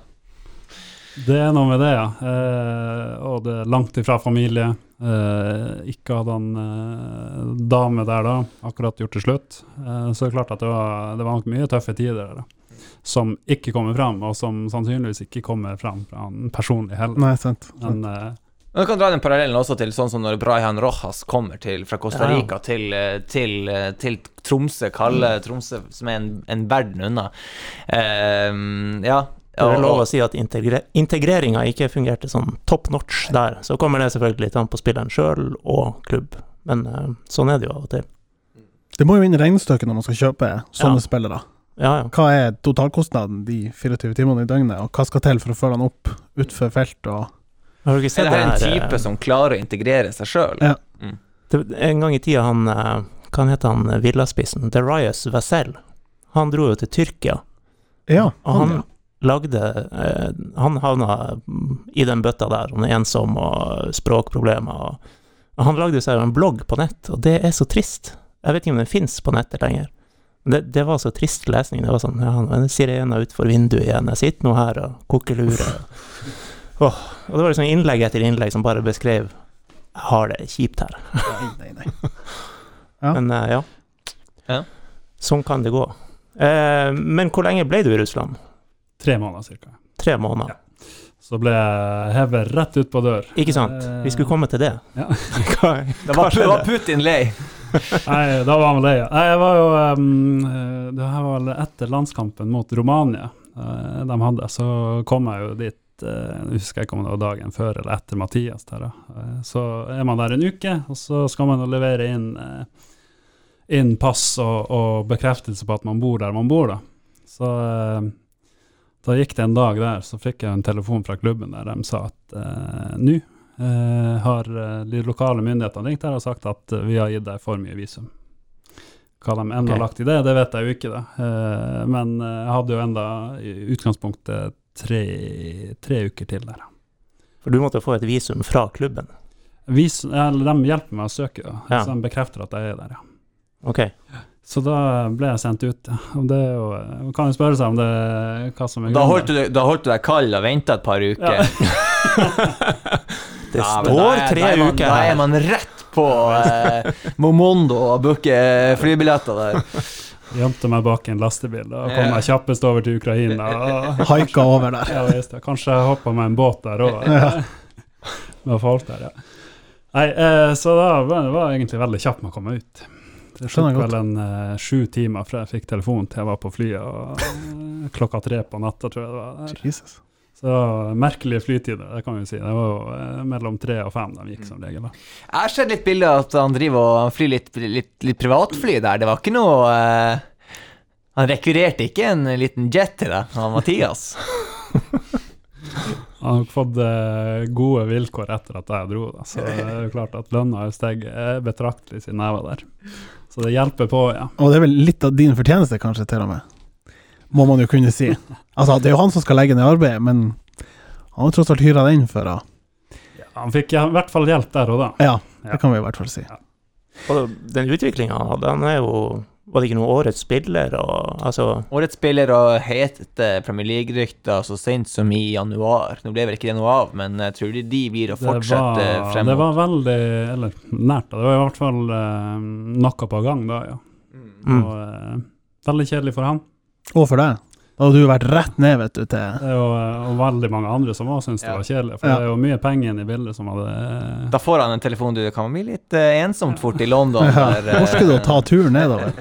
Det er noe med det, ja. Eh, og det er langt ifra familie. Eh, ikke hadde han eh, dame der da, akkurat gjort det slutt. Eh, så det er klart at det var, det var nok mye tøffe tider der, da. Som ikke kommer fram, og som sannsynligvis ikke kommer fram fra han personlig heller. Nei, sant. Men eh, Men Du kan dra den parallellen også til sånn som når Braihan Rojas kommer til, fra Costa. Rica til, eh, til, eh, til Tromsø, kalde Tromsø, som er en, en verden unna. Ehm, ja. Det er lov å si at integre integreringa ikke fungerte sånn top notch der. Så kommer det selvfølgelig litt an på spilleren sjøl og klubb, men uh, sånn er det jo av og til. Det må jo inn i regnestykket når man skal kjøpe sånne Ja. spillere. Ja, ja. Hva er totalkostnaden de 24 timene i døgnet, og hva skal til for å følge han opp utfor felt og Har du ikke Er det her en her, type eh, som klarer å integrere seg sjøl? Ja. Mm. En gang i tida han eh, Hva heter han villaspissen? Darius Vassell. Han dro jo til Tyrkia, Ja, og han, han lagde eh, Han havna i den bøtta der, han er ensom og språkproblemer. Og, og han lagde seg jo en blogg på nett, og det er så trist. Jeg vet ikke om den fins på nettet lenger. Det, det var så trist lesning. Det var sånn Ja, nå er det sirener utenfor vinduet igjen, jeg sitter nå her og koker lure. Oh, og det var liksom innlegg etter innlegg som bare beskrev Jeg har det kjipt her. Nei, nei, nei. Ja. Men uh, ja. Ja. Sånn kan det gå. Uh, men hvor lenge ble du i Russland? Tre måneder cirka. Tre måneder. Så ble jeg hevet rett ut på dør. Ikke sant? Vi skulle komme til det. Ja. Hva, Det var, det var? Putin lei. Nei, da var han lei. Nei, jeg var jo um, eh, Det her var vel etter landskampen mot Romania uh, de hadde, så kom jeg jo dit eh, Jeg husker ikke om det var dagen før eller etter Mathias der. Eh, så er man der en uke, og så skal man levere inn, eh, inn pass og, og bekreftelse på at man bor der man bor, da. Så eh, da gikk det en dag der, så fikk jeg en telefon fra klubben der de sa at eh, nå eh, har eh, de lokale myndighetene ringt her og sagt at eh, vi har gitt deg for mye visum. Hva de enda har lagt i det, det vet jeg jo ikke, da. Eh, men eh, jeg hadde jo enda i utgangspunktet tre, tre uker til der. For du måtte få et visum fra klubben. Visum, eller de hjelper meg å søke. Ja. så de bekrefter at jeg er der, ja. Ok. Så da ble jeg sendt ut. det er jo, man kan jo spørre seg om det hva som er Da grunnen. holdt, du, da holdt du deg kald og venta et par uker. Ja. Det Ja, står er- tre da er man, uker Da er man rett på eh, Momondo og booker flybilletter der. Gjemte meg bak en lastebil og kom meg kjappest over til Ukraina. Haika over der. ja, visst. Kanskje jeg hoppa med en båt der òg. Ja. Med folk der, ja. Nei, eh, så da var det egentlig veldig kjapt med å komme ut. Det tok vel en uh, sju timer fra jeg fikk telefon til jeg var på flyet, og uh, klokka tre på natta, tror jeg det var. der. Jesus. Så merkelige flytider, det kan vi si. Det var jo eh, mellom tre og fem de gikk som regel. da. Jeg har sett litt bilder av at han driver og flyr litt, litt, litt privatfly der. Det var ikke noe uh, Han rekvirerte ikke en liten jet til deg, han Mathias. Han har fått eh, gode vilkår etter at jeg dro, da. så det er jo klart at lønna har steget eh, betraktelig siden jeg var der. Så det hjelper på, ja. Og det er vel litt av din fortjeneste, kanskje, til og med. Må man jo kunne si. Altså, det er jo han som skal legge ned arbeidet, men han har tross alt hyra deg inn for Ja, Han fikk i hvert fall hjelp der og da. Ja, Ja. det kan vi i hvert fall si. Og den utviklinga han hadde, han er jo Var det ikke noe årets spiller og altså Årets spiller og hete Premier League-rykter så sent som i januar. Nå ble vel ikke det noe av, men jeg tror de, de blir å Det fortsette var, frem det var veldig Eller nært, da. Det var i hvert fall uh, noe på gang da, ja. mm. Og, uh, veldig kjedelig for han. Og for deg. Da hadde du vært rett ned, vet du, til Det er jo eh, og veldig mange andre som òg syns det Ja. var kjedelig. For Ja. det er jo mye penger inne i bildet som hadde Da får han en telefon, du. Kan bli litt eh, ensomt fort i London. ja. der, eh, Orker du å ta turen nedover?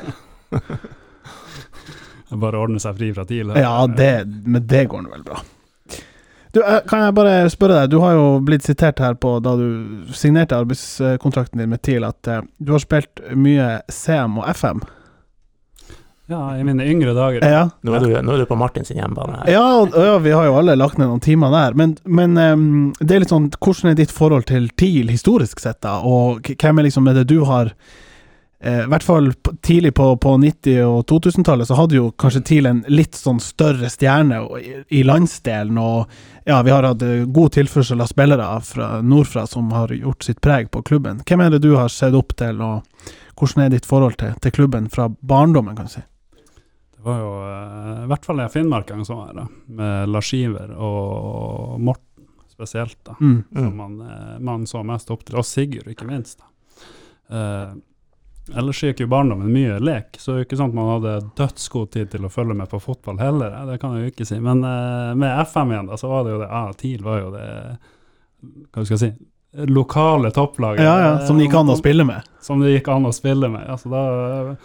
bare ordne seg fri fra TIL. Ja, det, men det går nå vel bra. Du, eh, kan jeg bare spørre deg, du har jo blitt sitert her på da du signerte arbeidskontrakten din med TIL, at eh, du har spilt mye CM og FM. Ja, i mine yngre dager. Ja, Nå er du, nå er du på Martin sin hjemmebane her. ja, ja vi har jo alle lagt ned noen timer der, men, men um, det er litt sånn, hvordan er ditt forhold til TIL historisk sett, da? Og hvem er liksom er det du har eh, I hvert fall tidlig på, på 90- og 2000-tallet så hadde jo kanskje TIL en litt sånn større stjerne i, i landsdelen, og ja, vi har hatt eh, god tilførsel av spillere fra nordfra som har gjort sitt preg på klubben. Hvem er det du har sett opp til, og hvordan er ditt forhold til, til klubben fra barndommen, kan du si? Det var jo eh, i hvert fall i Finnmark en sånn her, med Lars Iver og Morten spesielt, da. Mm. Som Mm. man, eh, man så mest opp til. Og Sigurd, ikke minst. da. Eh, ellers gikk jo barndommen mye lek, så det er ikke sånn at man hadde dødsgod tid til å følge med på fotball heller, det kan jeg jo ikke si. Men eh, med FM igjen, da, så var det jo det Ja, TIL var jo det Hva skal jeg si Lokale topplaget. Ja, ja, som det gikk an å spille med. Som det gikk an å spille med. Altså, da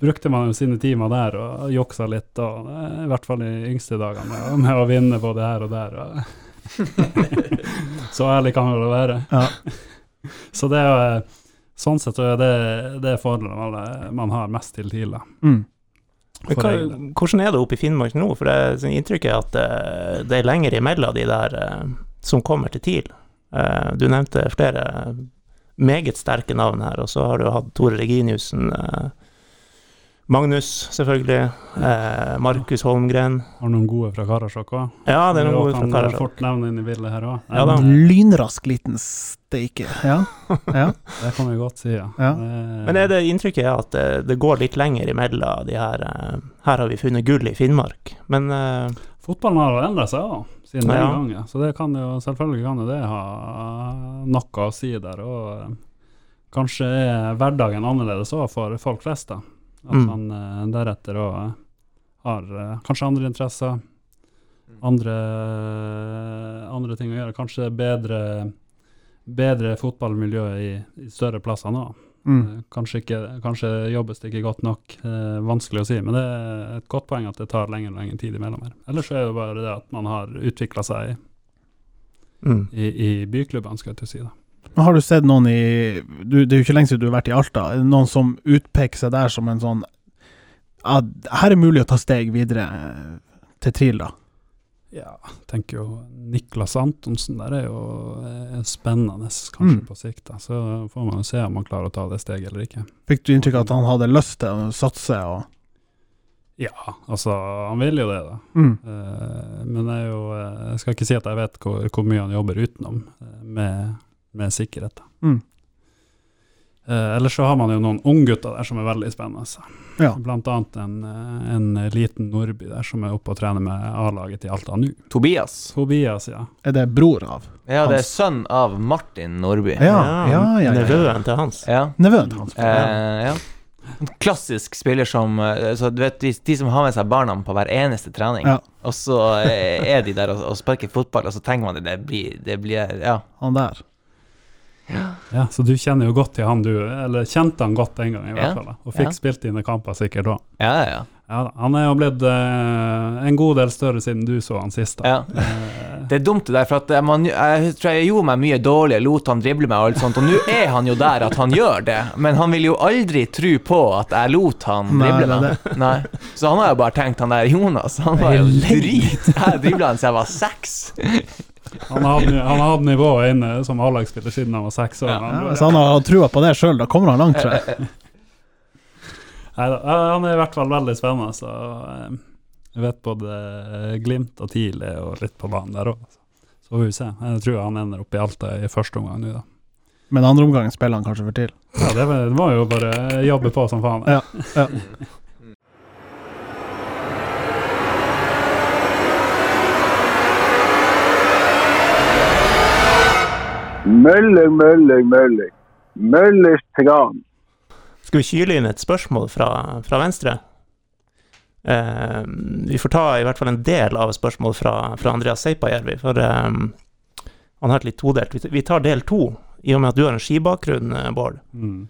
brukte man jo sine timer der og juksa litt, og, eh, i hvert fall i yngste dagene, med, med å vinne både her og der. Og så ærlig kan det vel være. Ja. Så det er jo eh, Sånn sett så er det det er man, man har mest til TIL. Mm. Hva, hvordan er det oppe i Finnmark nå? For det er inntrykket er at eh, det er lenger imellom de der som kommer til TIL. Eh, du nevnte flere meget sterke navn her, og så har du hatt Tore Reginiussen, Magnus selvfølgelig, eh, Markus Holmgren. Har noen gode fra Karasjok òg. Ja, det er noen gode fra Karasjok. fort nevne inn i bildet her òg. Ja. Lynrask liten steike. Ja. ja. Det kan vi godt si, ja. Ja. Men er det inntrykket er at det, det går litt lenger imellom de her eh, Her har vi funnet gull i Finnmark, men eh, Fotballen har endra seg òg, siden den Ja. gangen. Så det kan jo, selvfølgelig kan det ha noe å si der. Og eh, kanskje er hverdagen annerledes òg for folk flest. da. At Mm. man eh, deretter òg har eh, kanskje andre interesser, andre, andre ting å gjøre. Kanskje bedre, bedre fotballmiljø i, i større plasser nå. Mm. Eh, Kanskje, ikke, kanskje jobbes det ikke godt nok, eh, vanskelig å si, men det er et godt poeng at det tar lengre og lengre tid imellom her. Ellers er det bare det at man har utvikla seg mm. i, i byklubbene, skal jeg til å si. da. Men Har du sett noen i du, Det er jo ikke lenge siden du har vært i Alta. Noen som utpeker seg der som en sånn ja, Her er mulig å ta steg videre eh, til TRIL, da. Ja, jeg tenker jo Niklas Antonsen der er jo er spennende, kanskje Mm. på sikt. da. Så får man jo se om han klarer å ta det steget eller ikke. Fikk du inntrykk av at han hadde lyst til å satse og Ja, altså, han vil jo det, da. mm. Eh, men jeg, jo, eh, jeg skal ikke si at jeg vet hvor, hvor mye han jobber utenom, eh, med, med sikkerhet. da. Mm. Eh, ellers så har man jo noen unggutter der som er veldig spennende. altså. Ja. Blant annet en, eh, en liten Nordby der som er oppe og trener med A-laget til Alta nå. Tobias. Tobias, ja. Er det bror av? Ja, det er Hans. sønn av Martin Nordby. Ja, ja, ja. Nevøen til hans. Ja. Nevøen hans. Eh, ja. En klassisk spiller som eh, så du vet, de, de som har med seg barna på hver eneste trening, Ja. og så eh, er de der og, og sparker fotball, og så tenker man det, det blir, det blir Ja. Han der. Ja. Så du kjenner jo godt til han, du. Eller kjente han godt den gangen, i hvert Ja. fall. Og fikk Ja. spilt dine kamper sikkert da. Ja, ja, ja. Ja, han er jo blitt eh, en god del større siden du så han sist. da. ja. Eh, Det er dumt det der, for at eh, man, jeg tror jeg gjorde meg mye dårlig, jeg lot han drible meg og alt sånt, og nå er han jo der at han gjør det, men han vil jo aldri tro på at jeg lot han drible meg. Nei. Så han har jo bare tenkt, han der Jonas, han var jo drit. Jeg dribla han siden jeg var seks. Han har hatt- han har nivået inne som A-lagsspiller siden han var seks år. Ja. Han- Ja, så han har trua på det sjøl, da kommer han langt, tror jeg. Neida, han er i hvert fall veldig spennende. Så eh, jeg vet både eh, Glimt og TIL er jo litt på banen der òg. Så får vi se. Jeg tror han ender opp i Alta i første omgang nå, da. Men andre omgang spiller han kanskje for TIL. Ja, det, var- det må jo bare jobbe på som faen. Ja. Ja. Mølling, mølling, mølling. Møllers tran. Skal vi kyle inn et spørsmål fra, fra venstre? Eh, vi får ta i hvert fall en del av spørsmål fra, fra Andreas Seipajärvi, for eh, han har et litt todelt. Vi, vi tar del to, i og med at du har en skibakgrunn, eh, Bård. Mm.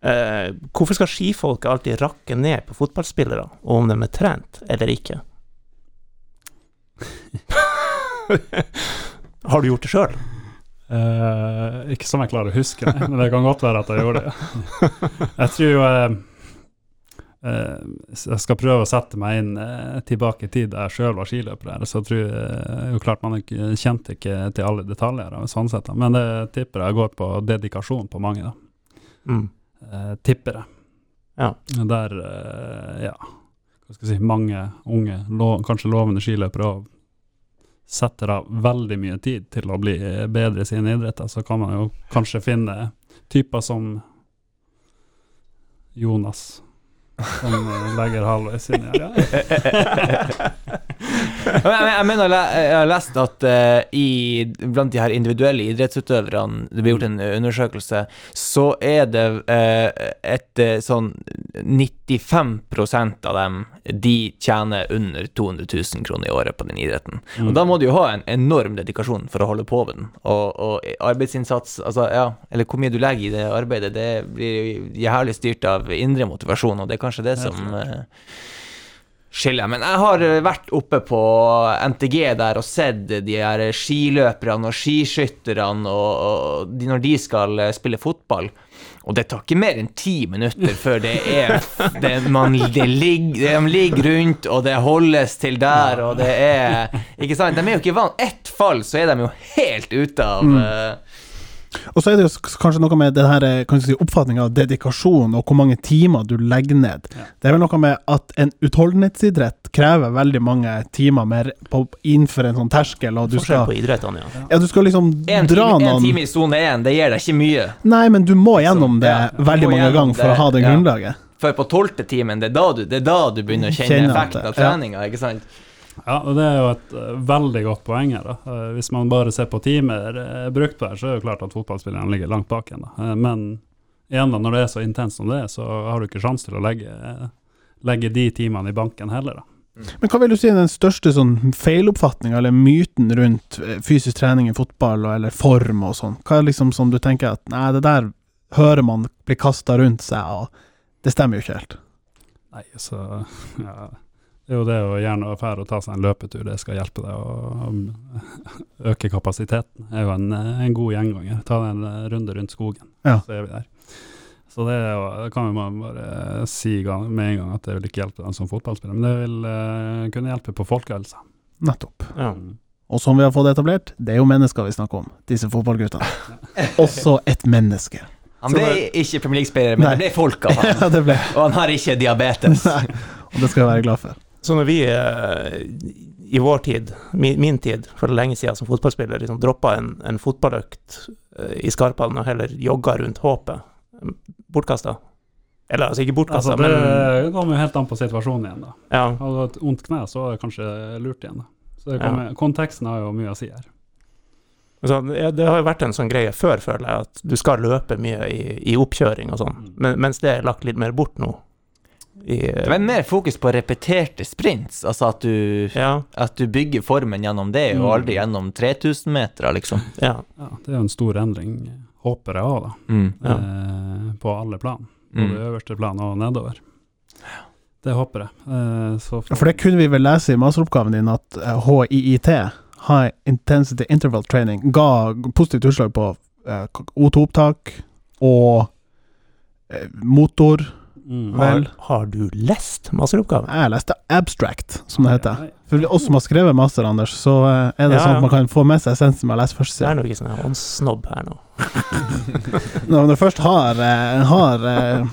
Eh, hvorfor skal skifolket alltid rakke ned på fotballspillere, og om de er trent eller ikke? har du gjort det sjøl? Eh, ikke som jeg klarer å huske, nei, men det kan godt være at jeg gjorde det. Jeg tror jo eh, eh, Jeg skal prøve å sette meg inn tilbake i tid da jeg sjøl var skiløper. her, Så jeg tror jo klart man ikke, kjente ikke til alle detaljer, sånn sett, men det tipper jeg går på dedikasjon på mange. da. Mm. Eh, tipper jeg. Ja. Der, ja Hva skal jeg si, mange unge, lo, kanskje lovende skiløpere og setter av veldig mye tid til å bli eh, bedre i sine idretter, så kan man jo kanskje finne typer som Jonas, som eh, legger halvveis inn i ja. Jeg, mener, jeg har lest at uh, i, blant de her individuelle idrettsutøverne, det blir gjort en undersøkelse, så er det uh, et eh, sånn 95% av dem de tjener under 200 000 kroner i året på den idretten. Og da må du jo ha en enorm dedikasjon for å holde på med den. Og, og arbeidsinnsats, altså ja, eller hvor mye du legger i det arbeidet, det blir jævlig styrt av indre motivasjon, og det er kanskje det som skiller. Men jeg har eh, vært oppe på NTG der og sett de her skiløperne og skiskytterne og, og de, når de skal eh, spille fotball. Og det tar ikke mer enn ti minutter før det er det, man, det ligger, De ligger rundt, og det holdes til der, og det er Ikke sant? De er jo ikke vant Ett fall, så er de jo helt ute av eh, Og så er det jo kanskje noe med den her eh, kan si, oppfatninga av dedikasjon og hvor mange timer du legger ned. Det er vel noe med at en utholdenhetsidrett krever veldig mange timer mer på, innenfor en sånn terskel, og du Forskjell skal på idrettene, ja. Ja, du skal liksom en, dra time, en time i sone én, det gir deg ikke mye. Nei, men du må gjennom det ja, veldig mange ganger for det, å ha det ja. grunnlaget. For på tolvte timen, det er da du, det er da du begynner å kjenne, effekten det- av ja. treninga, ikke sant? Ja, og det er jo et eh, veldig godt poeng her. da. Eh, hvis man bare ser på timer uh, brukt på her, så er det jo klart at fotballspillerne ligger langt bak igjen. da. Eh, men igjen, da, når det er så intenst som det er, så har du ikke sjanse til å legge, eh, legge de timene i banken heller. da. Men hva vil du si er den største sånn feiloppfatninga eller myten rundt eh, fysisk trening i fotball og, eller form og sånn? Hva er liksom som du tenker at nei, det der hører man blir kasta rundt seg, og det stemmer jo ikke helt. Nei, så ja. Det er jo det å gjerne dra og ta seg en løpetur, det skal hjelpe deg å øke kapasiteten. Det er jo en, en god gjenganger. Ta deg en eh, runde rundt skogen, Ja. så er vi der. Så det, er jo, det kan jo man bare si med en gang at det vil ikke hjelpe deg som fotballspiller, men det vil uh, kunne hjelpe på folkehelsa. Nettopp. ja. Og som vi har fått etablert, det er jo mennesker vi snakker om, disse fotballguttene. Også et menneske. Han ble ikke Premier League-spiller, men Nei. det ble folk av ham. Ja, Og han har ikke diabetes. Nei, og det skal jeg være glad for. Så når vi eh, i vår tid, min, min tid, for lenge siden som fotballspiller, liksom droppa en, en fotballøkt eh, i Skarpallen og heller jogga rundt håpet, bortkasta? Eller altså ikke bortkasta, Altså, det men kommer jo helt an på situasjonen igjen, da. ja. Hadde du et vondt kne, så er det kanskje lurt igjen, da. Så det Ja. konteksten har jo mye å si her. Altså, det har jo vært en sånn greie før, føler jeg, at du skal løpe mye i, i oppkjøring og sånn, Mm. men, mens det er lagt litt mer bort nå. I, Det var mer fokus på repeterte sprints, altså at du, ja, at du bygger formen gjennom det, og Mm. aldri gjennom 3000 meter, liksom. ja, Ja, det er jo en stor endring, håper jeg òg, da. Mm. Ja. Eh, på alle plan. Både Mm. øverste plan og nedover. Det håper jeg. Eh, så For det kunne vi vel lese i masteroppgaven din, at eh, HIIT, High Intensity Interval Training, ga positivt utslag på eh, O2-opptak og eh, motor. Mm. Har, har du lest masteroppgaven? Jeg leste abstract, som det heter. For oss som har skrevet master, Anders, så eh, er det Ja, sånn at man kan få med seg essensen med å lese første Det er side. nok ikke sånn åndssnobb her nå. Når du først har, eh, har eh,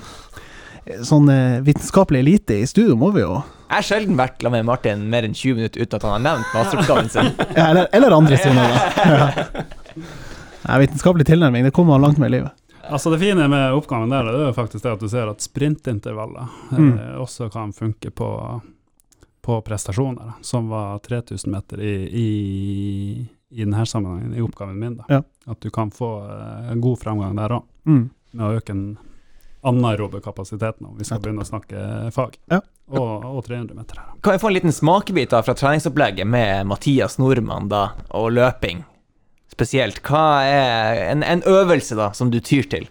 sånn vitenskapelig elite i studio, må vi jo Jeg har sjelden vært sammen med Martin mer enn 20 minutter uten at han har nevnt masteroppgaven sin. ja, eller, eller andre sine. Ja. Vitenskapelig tilnærming, det kommer man langt med i livet. Altså Det fine med oppgaven der, det er jo faktisk det at du ser at sprintintervaller Mm. eh, også kan funke på, på prestasjoner, da, som var 3000 meter i, i, i denne sammenhengen, i oppgaven min. da. Ja. At du kan få eh, god fremgang der òg, Mm. med å øke en anaerobe kapasiteten, om vi skal begynne å snakke fag. Ja. Og, og 300 meter. her. Kan vi få en liten smakebit da fra treningsopplegget med Mathias Nordmann da, og løping? Spesielt. Hva er en, en øvelse da, som du tyr til?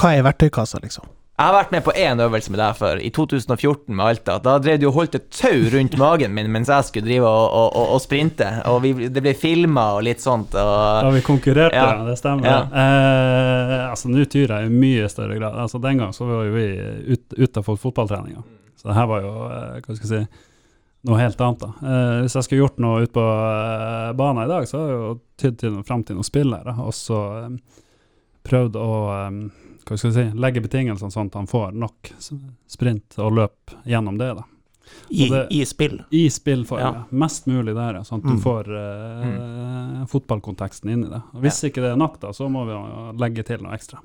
Hva er verktøykassa, liksom? Jeg har vært med på én øvelse med deg før, i 2014 med Alta. Da drev du og holdt et tau rundt magen min mens jeg skulle drive og, og, og, og sprinte. Og vi, det ble filma og litt sånt. Da vi konkurrerte, Ja. det stemmer. Ja. Eh, altså, Nå tyr jeg i mye større grad. Altså, Den gang så var jo vi ut, utafor fotballtreninga. Så det her var jo eh, hva skal jeg si, noe helt annet. da. Eh, hvis jeg skulle gjort noe ute på eh, banen i dag, så har jeg jo tydd til, fram til noen spillere, og så eh, prøvd å eh, hva skal jeg si, legge betingelsene sånn at han får nok sprint og løp gjennom det. da. I, det- I spill. I spillform, Ja. ja. Mest mulig der, ja, sånn at Mm. du får eh, fotballkonteksten inn i det. Og Hvis ikke det er nok, da, så må vi legge til noe ekstra.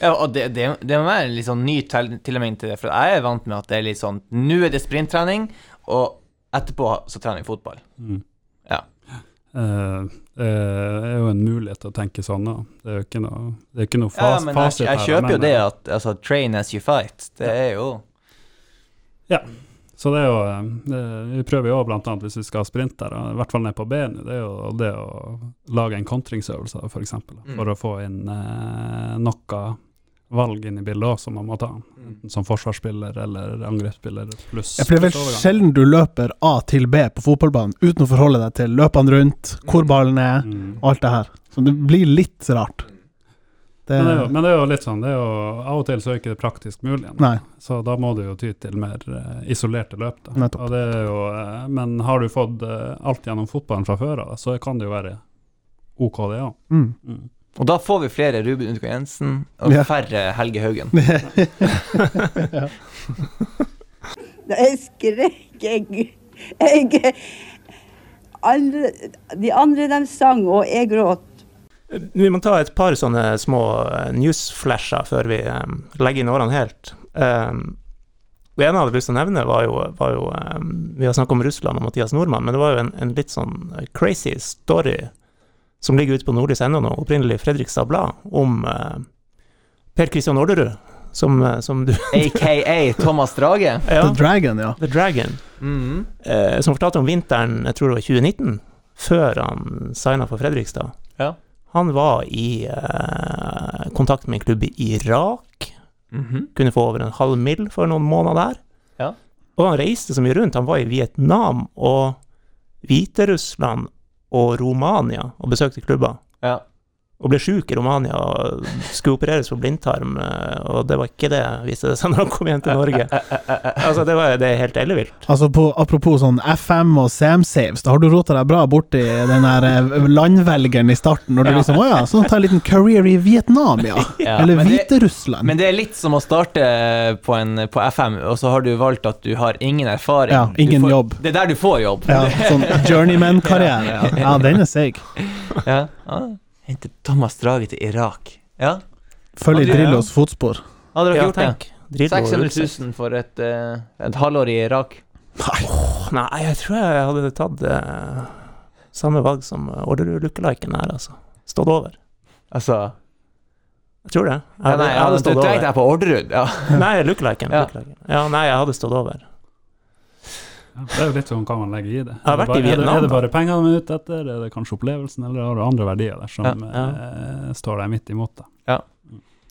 Ja, og det, det, det må være en litt sånn ny til- tilnærming til det, for jeg er vant med at det er litt sånn Nå er det sprinttrening, og etterpå så trener vi fotball. Mm. Ja. Uh, det er jo en mulighet til å tenke sånn. da. Det er jo ikke noe, det ikke noe Ja, men jeg, fasit jeg her, kjøper jo det eh, at altså, train as you fight. Det er jo Ja. Så det er jo eh, det, Vi prøver jo annet hvis vi skal sprinte, da, i hvert fall ned på benet, det er jo det å lage en kontringsøvelse, f.eks. Mm. For å få inn eh, noe valg inn i bildet også, som man må ta. Enten som forsvarsspiller eller angrepsspiller pluss Ja, for det er vel sjelden du løper A til B på fotballbanen uten å forholde deg til løpene rundt, hvor ballen er, Mm. og alt det her. Så det blir litt rart. Det, Men det, er jo, men det er jo litt sånn, det er jo, av og til så er ikke det praktisk mulig. igjen. Nei. Så da må du jo ty til mer uh, isolerte løp. Da. Nettopp. Og det er jo, uh, men har du fått uh, alt gjennom fotballen fra før av, så kan det jo være OK, det òg. Mm. Mm. Og da får vi flere Ruben Utgang Jensen og Ja. færre Helge Haugen. Jeg skrek, jeg, jeg alle, De andre de sang, og jeg gråt. Vi må ta et par sånne små eh, newsflasher før vi um, legger inn årene helt. Um, det ene jeg hadde lyst til å nevne, var jo, var jo um, Vi har snakket om Russland og Mathias Nordmann, men det var jo en, en litt sånn crazy story som ligger ute på nordlys.no nå, opprinnelig Fredrikstad Blad, om eh, Per Christian Orderud, som, eh, som du AKA Thomas Drage. ja, The Dragon, ja. The Dragon. Mhm. eh, som fortalte om vinteren, jeg tror det var 2019, før han signa for Fredrikstad. Ja. Han var i eh, kontakt med en klubb i Irak, Mhm. kunne få over en halv mill. for noen måneder der. Ja. Og han reiste så mye rundt. Han var i Vietnam og Hviterussland og Romania og besøkte klubber. Ja. Og ble sjuk i Romania og skulle opereres for blindtarm, eh, og det var ikke det, viste det seg når han kom hjem til Norge. Altså, det, var, det er helt ellevilt. Altså på, Apropos sånn FM og CM-saves, da har du rota deg bra borti den der eh, landvelgeren i starten, når du Ja. liksom Å ja, sånn ta en liten career i Vietnam, ja. Ja, Eller Hviterussland. Men det er litt som å starte på, en, på FM, og så har du valgt at du har ingen erfaring. Ja, ingen får, jobb. Det er der du får jobb. Ja, sånn journeyman-karriere. Ja. ja, den er seig. Ja. Ah, Hente Thomas Drage til Irak. Ja, Følg i. Drillos fotspor. hadde dere Ja, gjort det? tenk. Drillo 600 000 for et, uh, et halvår i Irak. Nei. Nei, jeg tror jeg hadde tatt uh, samme valg som Orderud lookaliken her, altså. Stått over. Altså Jeg tror det. Jeg ja, Nei, jeg hadde ja, du stått tenkte over. jeg på Orderud. Ja. Nei, lookaliken. Ja. Ja, nei, jeg hadde stått over. Ja, det er jo litt sånn hva man legger i det. Er det bare, er det, er det bare pengene man er ute etter, er det kanskje opplevelsen, eller har du andre verdier der som Ja, Eh, står deg midt imot? det?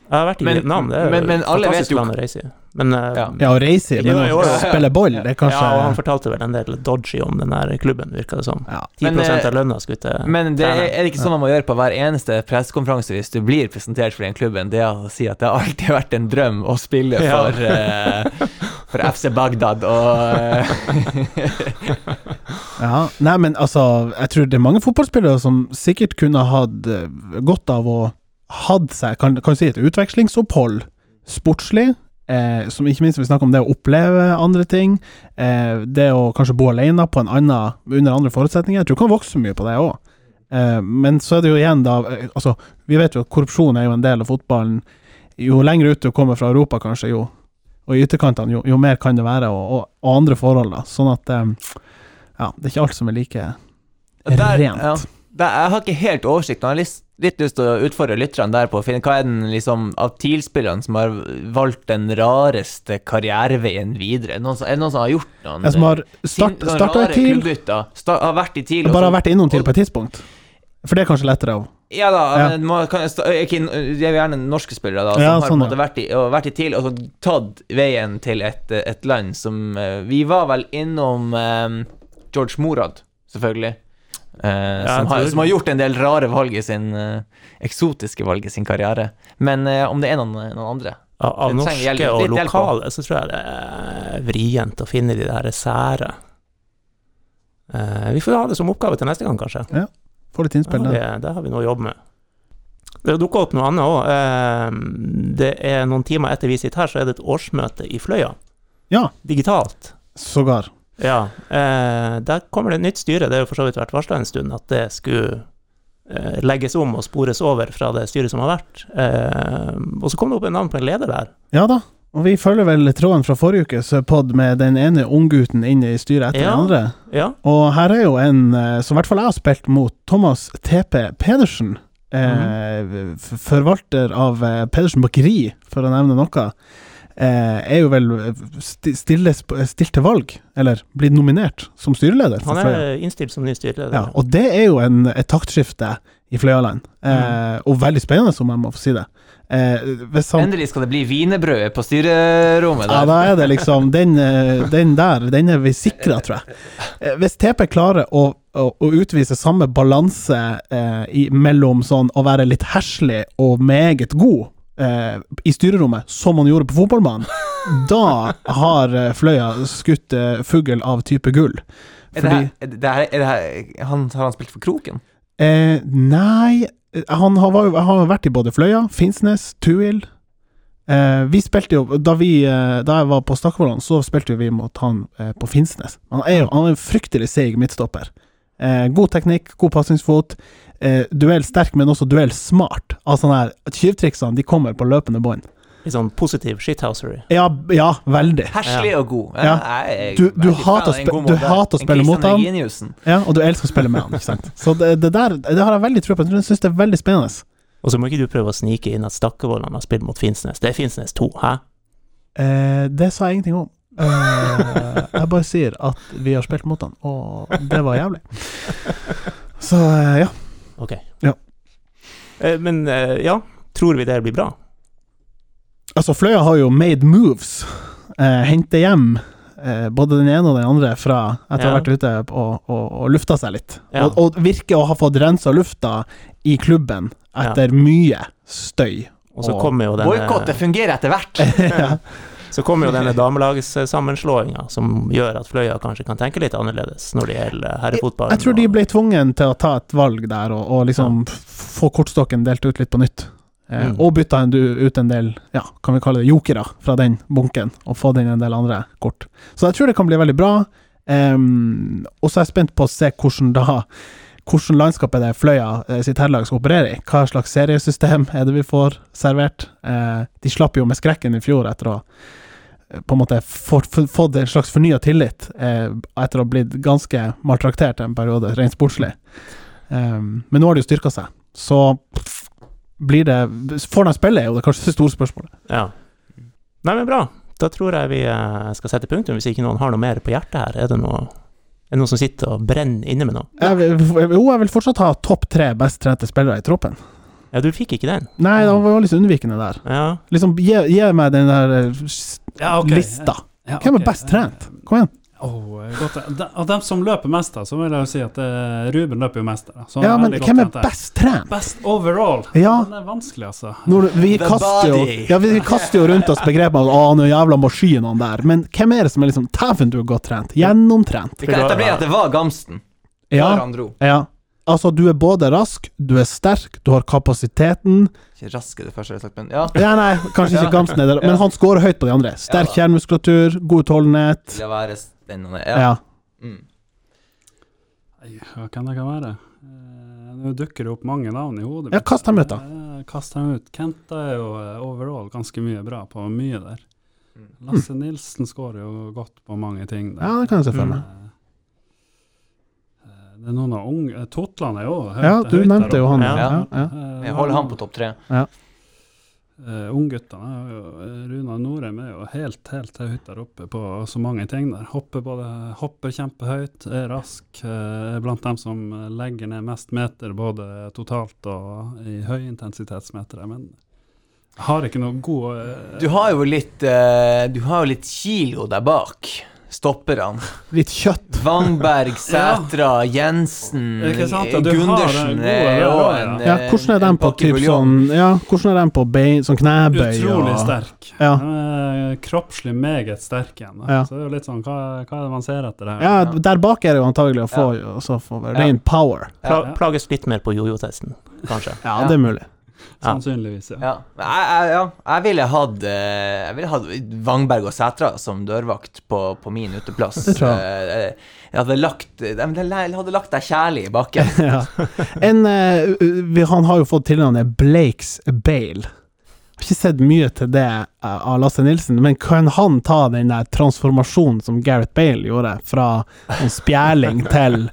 Jeg har vært i Men- Vietnam, det er men- men alle vet fantastisk jo- land å reise i. Men eh, Ja. Ja, å reise i, men å spille boll, det er kanskje Ja, og han fortalte vel en del dodgy om den der klubben, virka det som. ja. 10 Men, eh, av lønna skulle til Men det er, er det ikke sånn man må gjøre på hver eneste pressekonferanse hvis du blir presentert for den klubben? Det er å si at det har alltid vært en drøm å spille for, eh, for FC Bagdad og eh, Ja, nei, men altså, jeg tror det er mange fotballspillere som sikkert kunne hatt eh, godt av å hatt seg, kan, kan si et utvekslingsopphold sportslig, eh, som ikke minst vi snakker om det å oppleve andre ting, eh, det å kanskje bo alene på en annen, under andre forutsetninger, jeg tror du kan vokse mye på det òg. Eh, men så er det jo igjen da, eh, altså, vi vet jo at korrupsjon er jo en del av fotballen, jo lenger ut du kommer fra Europa kanskje, jo, og i ytterkantene, jo, jo mer kan det være, og, og, og andre forhold da, sånn at, um, ja, det er ikke alt som er like Der, rent. ja. Der, jeg har ikke helt oversikt. Jeg har litt, litt lyst til å utfordre lytterne der på å finne hva er den liksom av TIL-spillerne som har valgt den rareste karriereveien videre? Er noen som, er det noen som har gjort noen Jeg som har eh, start, starta i TIL. Sta, har vært i TIL og bare har vært innom TIL på et tidspunkt. For det er kanskje lettere å Ja da, Ja. man kan, ikke, det er gjerne norske spillere da, som Ja, har sånn, på en måte vært, i, og vært i TIL og tatt veien til et, et land som eh, Vi var vel innom eh, George Morad, selvfølgelig. eh, ja, som, har, som har gjort en del rare valg i sin eh, eksotiske valg i sin karriere. Men eh, om det er noen, noen andre Av, norske hjelp- og lokale så tror jeg det er vrient å finne de der sære. Eh, vi får ha det som oppgave til neste gang, kanskje. Få litt innspill har vi, det, det har vi noe å jobbe med. Det dukka opp noe annet òg. det er noen timer etter vi sitter her, så er det et årsmøte i Fløya. Ja, Digitalt. sågar. Ja. eh, der kommer det et nytt styre. Det har jo for så vidt vært varsla en stund at det skulle eh, legges om og spores over fra det styret som har vært. Eh, og så kom det opp en navn på en leder der. Ja da. Og vi følger vel tråden fra forrige ukes pod med den ene unggutten inne i styret etter Ja. den andre. Ja. Og her er jo en eh, som i hvert fall jeg har spilt mot, Thomas TP Pedersen. Eh, Forvalter av eh, Pedersen bakeri, for å nevne noe. Eh, er jo vel sti- stille, stilt til valg, eller blitt nominert som styreleder. Han er innstilt som ny styreleder. Ja, og det er jo en, et taktskifte i Fløyaland. Eh, og veldig spennende, om jeg må få si det. Eh, han Endelig skal det bli wienerbrød på styrerommet ja, da er det liksom Den, eh, den der, den er vi sikra, tror jeg. Eh, Hvis TP klarer å, å, å utvise samme balanse eh, i, mellom sånn å være litt herselig og meget god eh, i styrerommet, som han gjorde på fotballbanen, da har eh, Fløya skutt fugl av type gull. Er det her, er det her, er det her han, Har han spilt for Kroken? Eh, nei, han har, han har vært i både Fløya, Finnsnes, Tuil. Eh, vi spilte jo Da vi eh, Da jeg var på Stakkevollan, så spilte vi mot han eh, på Finnsnes. Han er jo han er en fryktelig seig midtstopper. Eh, god teknikk, god pasningsfot. Eh, duell sterk, men også duell smart. Altså Tyvtriksene de kommer på løpende bånd. Litt sånn positiv shithousery. Ja, ja, veldig. Herselig og god. Ja. Jeg Du- du hater å god du hater å spille mot ham, Ja, og du elsker å spille med ham. ikke sant. Så det, det der det har jeg veldig tro på. Jeg syns det er veldig spennende. Og så må ikke du prøve å snike inn at Stakkevollan har spilt mot Finnsnes. Det er Finnsnes 2, hæ? Eh, det sa jeg ingenting om. Eh, jeg bare sier at vi har spilt mot han, og det var jævlig. Så eh, ja. Ok. Ja. Eh, men eh, ja, tror vi det blir bra? Altså, Fløya har jo made moves. Eh, Hente hjem eh, både den ene og den andre fra etter å ha vært ute og, og, og lufta seg litt. Ja. Og, og virker å ha fått rensa lufta i klubben etter mye støy. Og så kommer jo Boikott, det fungerer etter hvert. ja. så kommer jo denne damelagssammenslåinga, som gjør at Fløya kanskje kan tenke litt annerledes når det gjelder herrefotballen. Jeg tror de ble tvungen til å ta et valg der, og, og liksom få kortstokken delt ut litt på nytt. Eh, Mm. Og bytta en, ut en del, ja, kan vi kalle det jokere, fra den bunken, og fått inn en del andre kort. Så jeg tror det kan bli veldig bra. Um, og så er jeg spent på å se hvordan da hvordan landskapet det Fløya eh, sitt herrelag skal operere i. Hva slags seriesystem er det vi får servert? Eh, de slapp jo med skrekken i fjor etter å eh, på en måte fått, en slags fornya tillit eh, etter å ha blitt ganske maltraktert en periode, rent sportslig. Um, men nå har de jo styrka seg, så pff, blir det Får de spille, er jo det kanskje det store spørsmålet. Ja. Nei, men bra. Da tror jeg vi eh, skal sette punktum, hvis ikke noen har noe mer på hjertet her. Er det noe, er det noen som sitter og brenner inne med noe? Jeg vil, jo, jeg vil fortsatt ha topp tre best trente spillere i troppen. Ja, du fikk ikke den? Nei, det var litt unnvikende der. Ja. Liksom, gi, gi meg den der eh, Ja, okay. lista. Ja, Hvem er best trent? Kom igjen. Åh, godt. De- Av dem som løper mest, da, så vil jeg jo si at uh, Ruben løper jo mest. Da. Så Ja, men godt hvem er best trent? Best overall? Ja. Den er vanskelig, altså. Når vi, kaster jo, ja, vi kaster jo rundt oss begrepet av 'Å, han er jævla maskin, han der', men hvem er det som er liksom 'Dæven, du er godt trent'? Gjennomtrent. Vi kan etablere at det var Gamsten. Ja, ja. Altså, du er både rask, du er sterk, du har kapasiteten Ikke rask er det første jeg har sagt, men ja. Ja, nei, kanskje ikke Gamsten er der, men han scorer høyt på de andre. Sterk Ja kjernemuskulatur, god utholdenhet. Til å være den han er. Ja. Ja. Mm. Nei, Hva kan det kan være? Eh, Nå dukker det opp mange navn i hodet. Ja, kast dem ut, da. Eh, Kast dem ut. Kenta er jo eh, overall ganske mye bra på mye der. Mm. Lasse Nilsen skårer jo godt på mange ting. Der. ja, det kan jeg se for meg. Det er noen av unge Totland er jo høyt- Ja, du høyt nevnte jo han. Ja. Ja, ja. Jeg holder han på topp tre. Uh, Ungguttene eh, Runa Norheim er jo helt, helt høyt der oppe på så mange ting der. Hopper både hopper kjempehøyt, er rask. Er blant dem som legger ned mest meter både totalt og i høyintensitetsmetere. Men har ikke noe god uh, Du har jo litt uh, Du har jo litt kilo der bak. Stopperne. Litt kjøtt. Vangberg, Sætra, Jensen, Gundersen er råd, ja. en Ja, eh, hvordan er den på typ sånn Ja, hvordan er den på bein, sånn knebøy Utrolig og sterk. Ja. Kroppslig meget sterk igjen. Ja. Så det er jo litt sånn, hva, hva er det man ser etter her? Ja, der bak er det jo antagelig å få ja. få ren power. Pla plages litt mer på jojo-testen, kanskje. Ja, Ja. det er mulig. Sannsynligvis, ja. Ja. Jeg, jeg, ja. jeg ville hatt eh, Jeg ville hatt Vangberg og Sætra som dørvakt på, på min uteplass. Det tror Eh, Jeg hadde lagt Jeg hadde lagt deg kjærlig i bakken. ja. En, eh, vi, han har jo fått tilnavnet Blakes Bale. Jeg har ikke sett mye til det eh, av Lasse Nilsen, men kan han ta den der transformasjonen som Gareth Bale gjorde, fra en spjæling til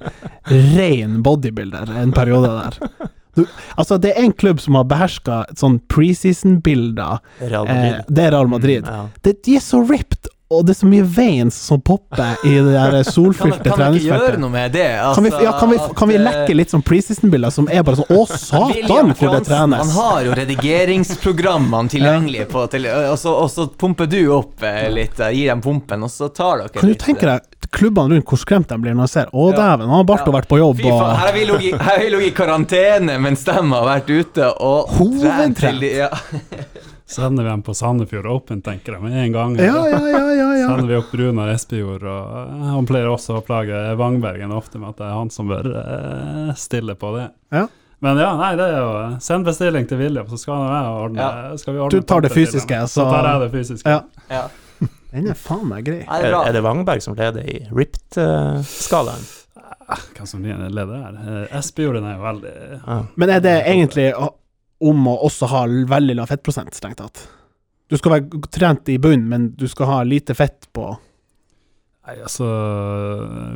ren bodybuilder en periode der? Du, altså, det er en klubb som har beherska sånn preseason-bilder. Eh, det er Real Madrid. Ja. Det, de er så ripped, og det er så mye veins som popper i det der solfylte kan vi ikke gjøre treningsfeltet. noe med det? Kan vi, Altså, ja, kan, vi, kan vi eh, lekke litt sånn preseason-bilder som er bare sånn Å, satan, hvor det trenes! Han har jo redigeringsprogrammene tilgjengelig, på, til, og, så, og så pumper du opp eh, litt, eh, gir dem pumpen, og så tar dere Kan du litt, tenke deg klubbene rundt hvor skremt de blir når de ser Å, Ja. dæven, han har Barto Ja. vært på jobb, og her har vi ligget i karantene mens de har vært ute og Hovedtrent. trent til Ja. Sender vi dem på Sandefjord Open, tenker jeg, med en gang. Ja, ja, ja, ja. ja. Sender vi opp Runar Espejord, og eh, han pleier også å plage Vangbergen ofte med at det er han som bør eh, stille på det. Ja. Men ja, nei, det er jo eh, Send bestilling til William, så skal jeg ordne skal vi ordne Du tar det fysiske, så- Så tar jeg det fysiske. Ja. Ja. Den er faen meg grei. Er, er er det Vangberg som leder i ripped-skalaen? Hvem som leder her? Espejord er jo veldig Ja. Men er det egentlig å- om å også ha veldig lav fettprosent, strengt tatt? Du skal være trent i bunnen, men du skal ha lite fett på Nei, altså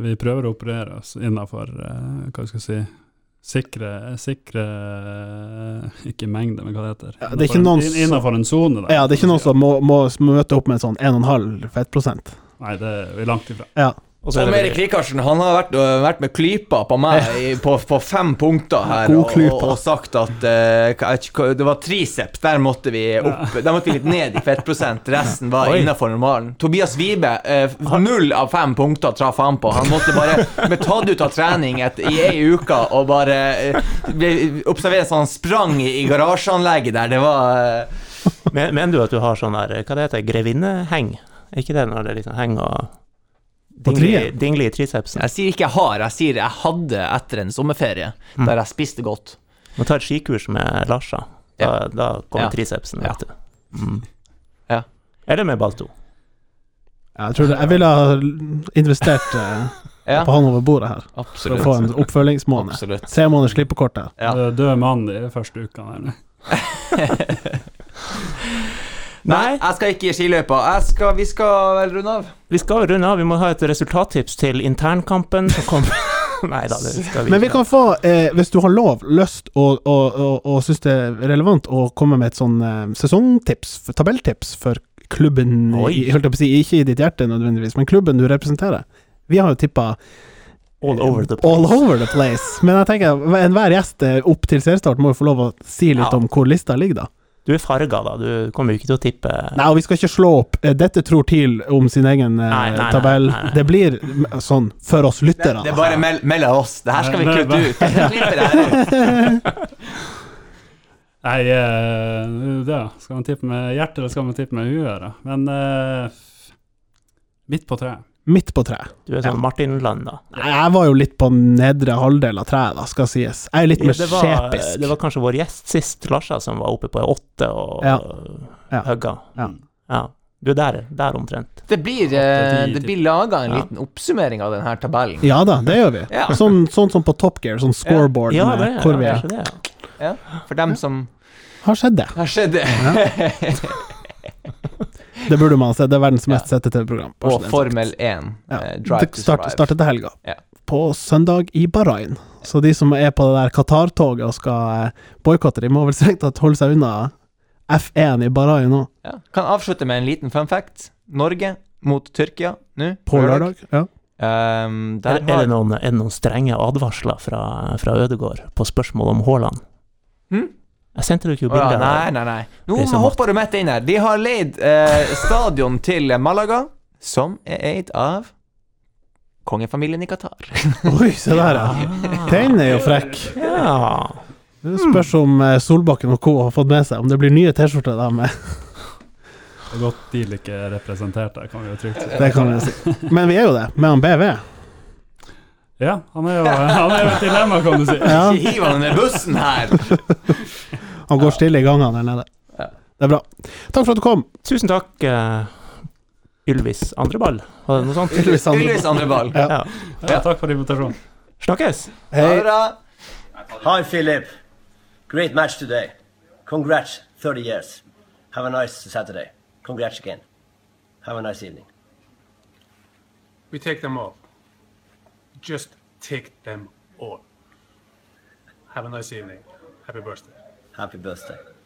Vi prøver å operere oss innafor eh, Hva skal jeg si Sikre, sikre eh, Ikke mengde, men hva det heter. Ja, det som- Innafor en sone, da. Ja, det er ikke noen som må, må møte opp med en sånn 1,5 fettprosent. Nei, det er vi langt ifra. Ja. Så Tom Erik Rikarsen han har vært, øh, vært med klypa på meg i, på, på fem punkter her og, og, sagt at hva- det var triceps. Der måtte vi opp Der måtte vi litt ned i fettprosent. Resten var innafor normalen. Tobias Wibe, uh, null av fem punkter traff han på. Han måtte bare bli tatt ut av trening et, i ei uke og bare uh, ble observert sånn han sprang i, i garasjeanlegget der. Det var uh, Men, mener du at du har sånn der, hva det heter, grevinneheng? Er ikke det når det liksom henger og På dingler, i tricepsen? Jeg sier ikke jeg har, jeg sier jeg hadde etter en sommerferie der jeg spiste godt. Må ta et skikurs med Larsa. Da, da kommer Ja. tricepsen, Ja. vet du. Mm. Ja. Eller med Balto. Jeg tror det, jeg ville ha investert eh, Ja, på han over bordet her, for å få en oppfølgingsmåned. Absolutt. Tre måneders klippekort her. Ja. Død mann de første ukene. her. Nei, jeg skal ikke i skiløypa. Skal, vi skal vel runde av. Vi skal runde av, vi må ha et resultattips til internkampen som kommer. Nei da, det skal vi Men vi kan få, eh, hvis du har lov, lyst og, og, og, og syns det er relevant, å komme med et sånn eh, sesongtips, tabelltips for klubben Oi. i, holdt jeg på å si, Ikke i ditt hjerte nødvendigvis, men klubben du representerer. Vi har jo tippa all over the place. all over the place. Men jeg tenker enhver gjest eh, opp til seriestart må jo få lov å si litt Ja. om hvor lista ligger, da. Du er farga, da. Du kommer jo ikke til å tippe Nei, og vi skal ikke slå opp eh, 'dette tror TIL' om sin egen eh, Nei, nei, nei, tabell. nei, nei. Det blir mm, sånn for oss lyttere. det er bare mell mellom oss. Det her skal vi kutte ut. Nei, eh, det. Skal man tippe med hjertet, eller skal man tippe med huet? Men eh, midt på treet. Midt på treet. Du er sånn Martinland, da. Nei, Jeg var jo litt på nedre halvdel av treet, da, skal sies. Jeg er litt mer ja, skjepisk. det var kanskje vår gjest sist, Larsa, som var oppe på åtte og Ja. Ja. hugga. Ja. Ja. Du er der, der omtrent. Det blir, eh, det blir laga en liten oppsummering av denne tabellen. Ja da, det gjør vi. Ja. Sånn, sånn som på Top Gear, sånn scoreboard Ja, med det er hvor vi er. det, ja. Ja, for dem som Har skjedd det. har skjedd det. Det burde man se. Det er verdens mest sette TV-program. Og. Formel 1. Ja. eh, Drive Det to start, Survive. Startet til helga. Ja. på søndag i Bahrain. Så de som er på det der Qatar-toget og skal eh, boikotte, de må vel strengt tatt holde seg unna F1 i Bahrain nå, Ja. Kan avslutte med en liten fun fact. Norge mot Tyrkia nå. på lørdag. Ja. Um, Er, der er, det noen, er det noen strenge advarsler fra, fra Ødegård på spørsmål om Haaland? Hm? Jeg sendte dere jo Å ja, Nei, nei, nei. Nå er hopper du midt inn her. De har leid eh, stadion til Malaga, som er eid av kongefamilien i Qatar. Oi, se der, ja. Den er jo frekk. Ja. Det spørs om eh, Solbakken og co. har fått med seg om det blir nye T-skjorter der med. Det er godt de ikke er representert der, kan vi jo trygt si. Det kan vi si. Men vi er jo det, med han BV. Ja, han er jo han er jo et dilemma, kan du si. Ja, Ikke hiv han under bussen her! han går stille i gangene der nede. Ja. Det er bra. Takk for at du kom. Tusen takk, uh, Ylvis andreball. Var det noe sånt? Ylvis andre- Ylvis andre ball. Ja. Ja. Ja, takk for invitasjonen. Snakkes! Hei. Hei. Hi, Philip. Great match today. Congrats, 30 years. Have a nice Saturday. Congrats again. Have a nice evening. We take them all. Just take them all. Have a nice evening. Happy birthday. Happy birthday.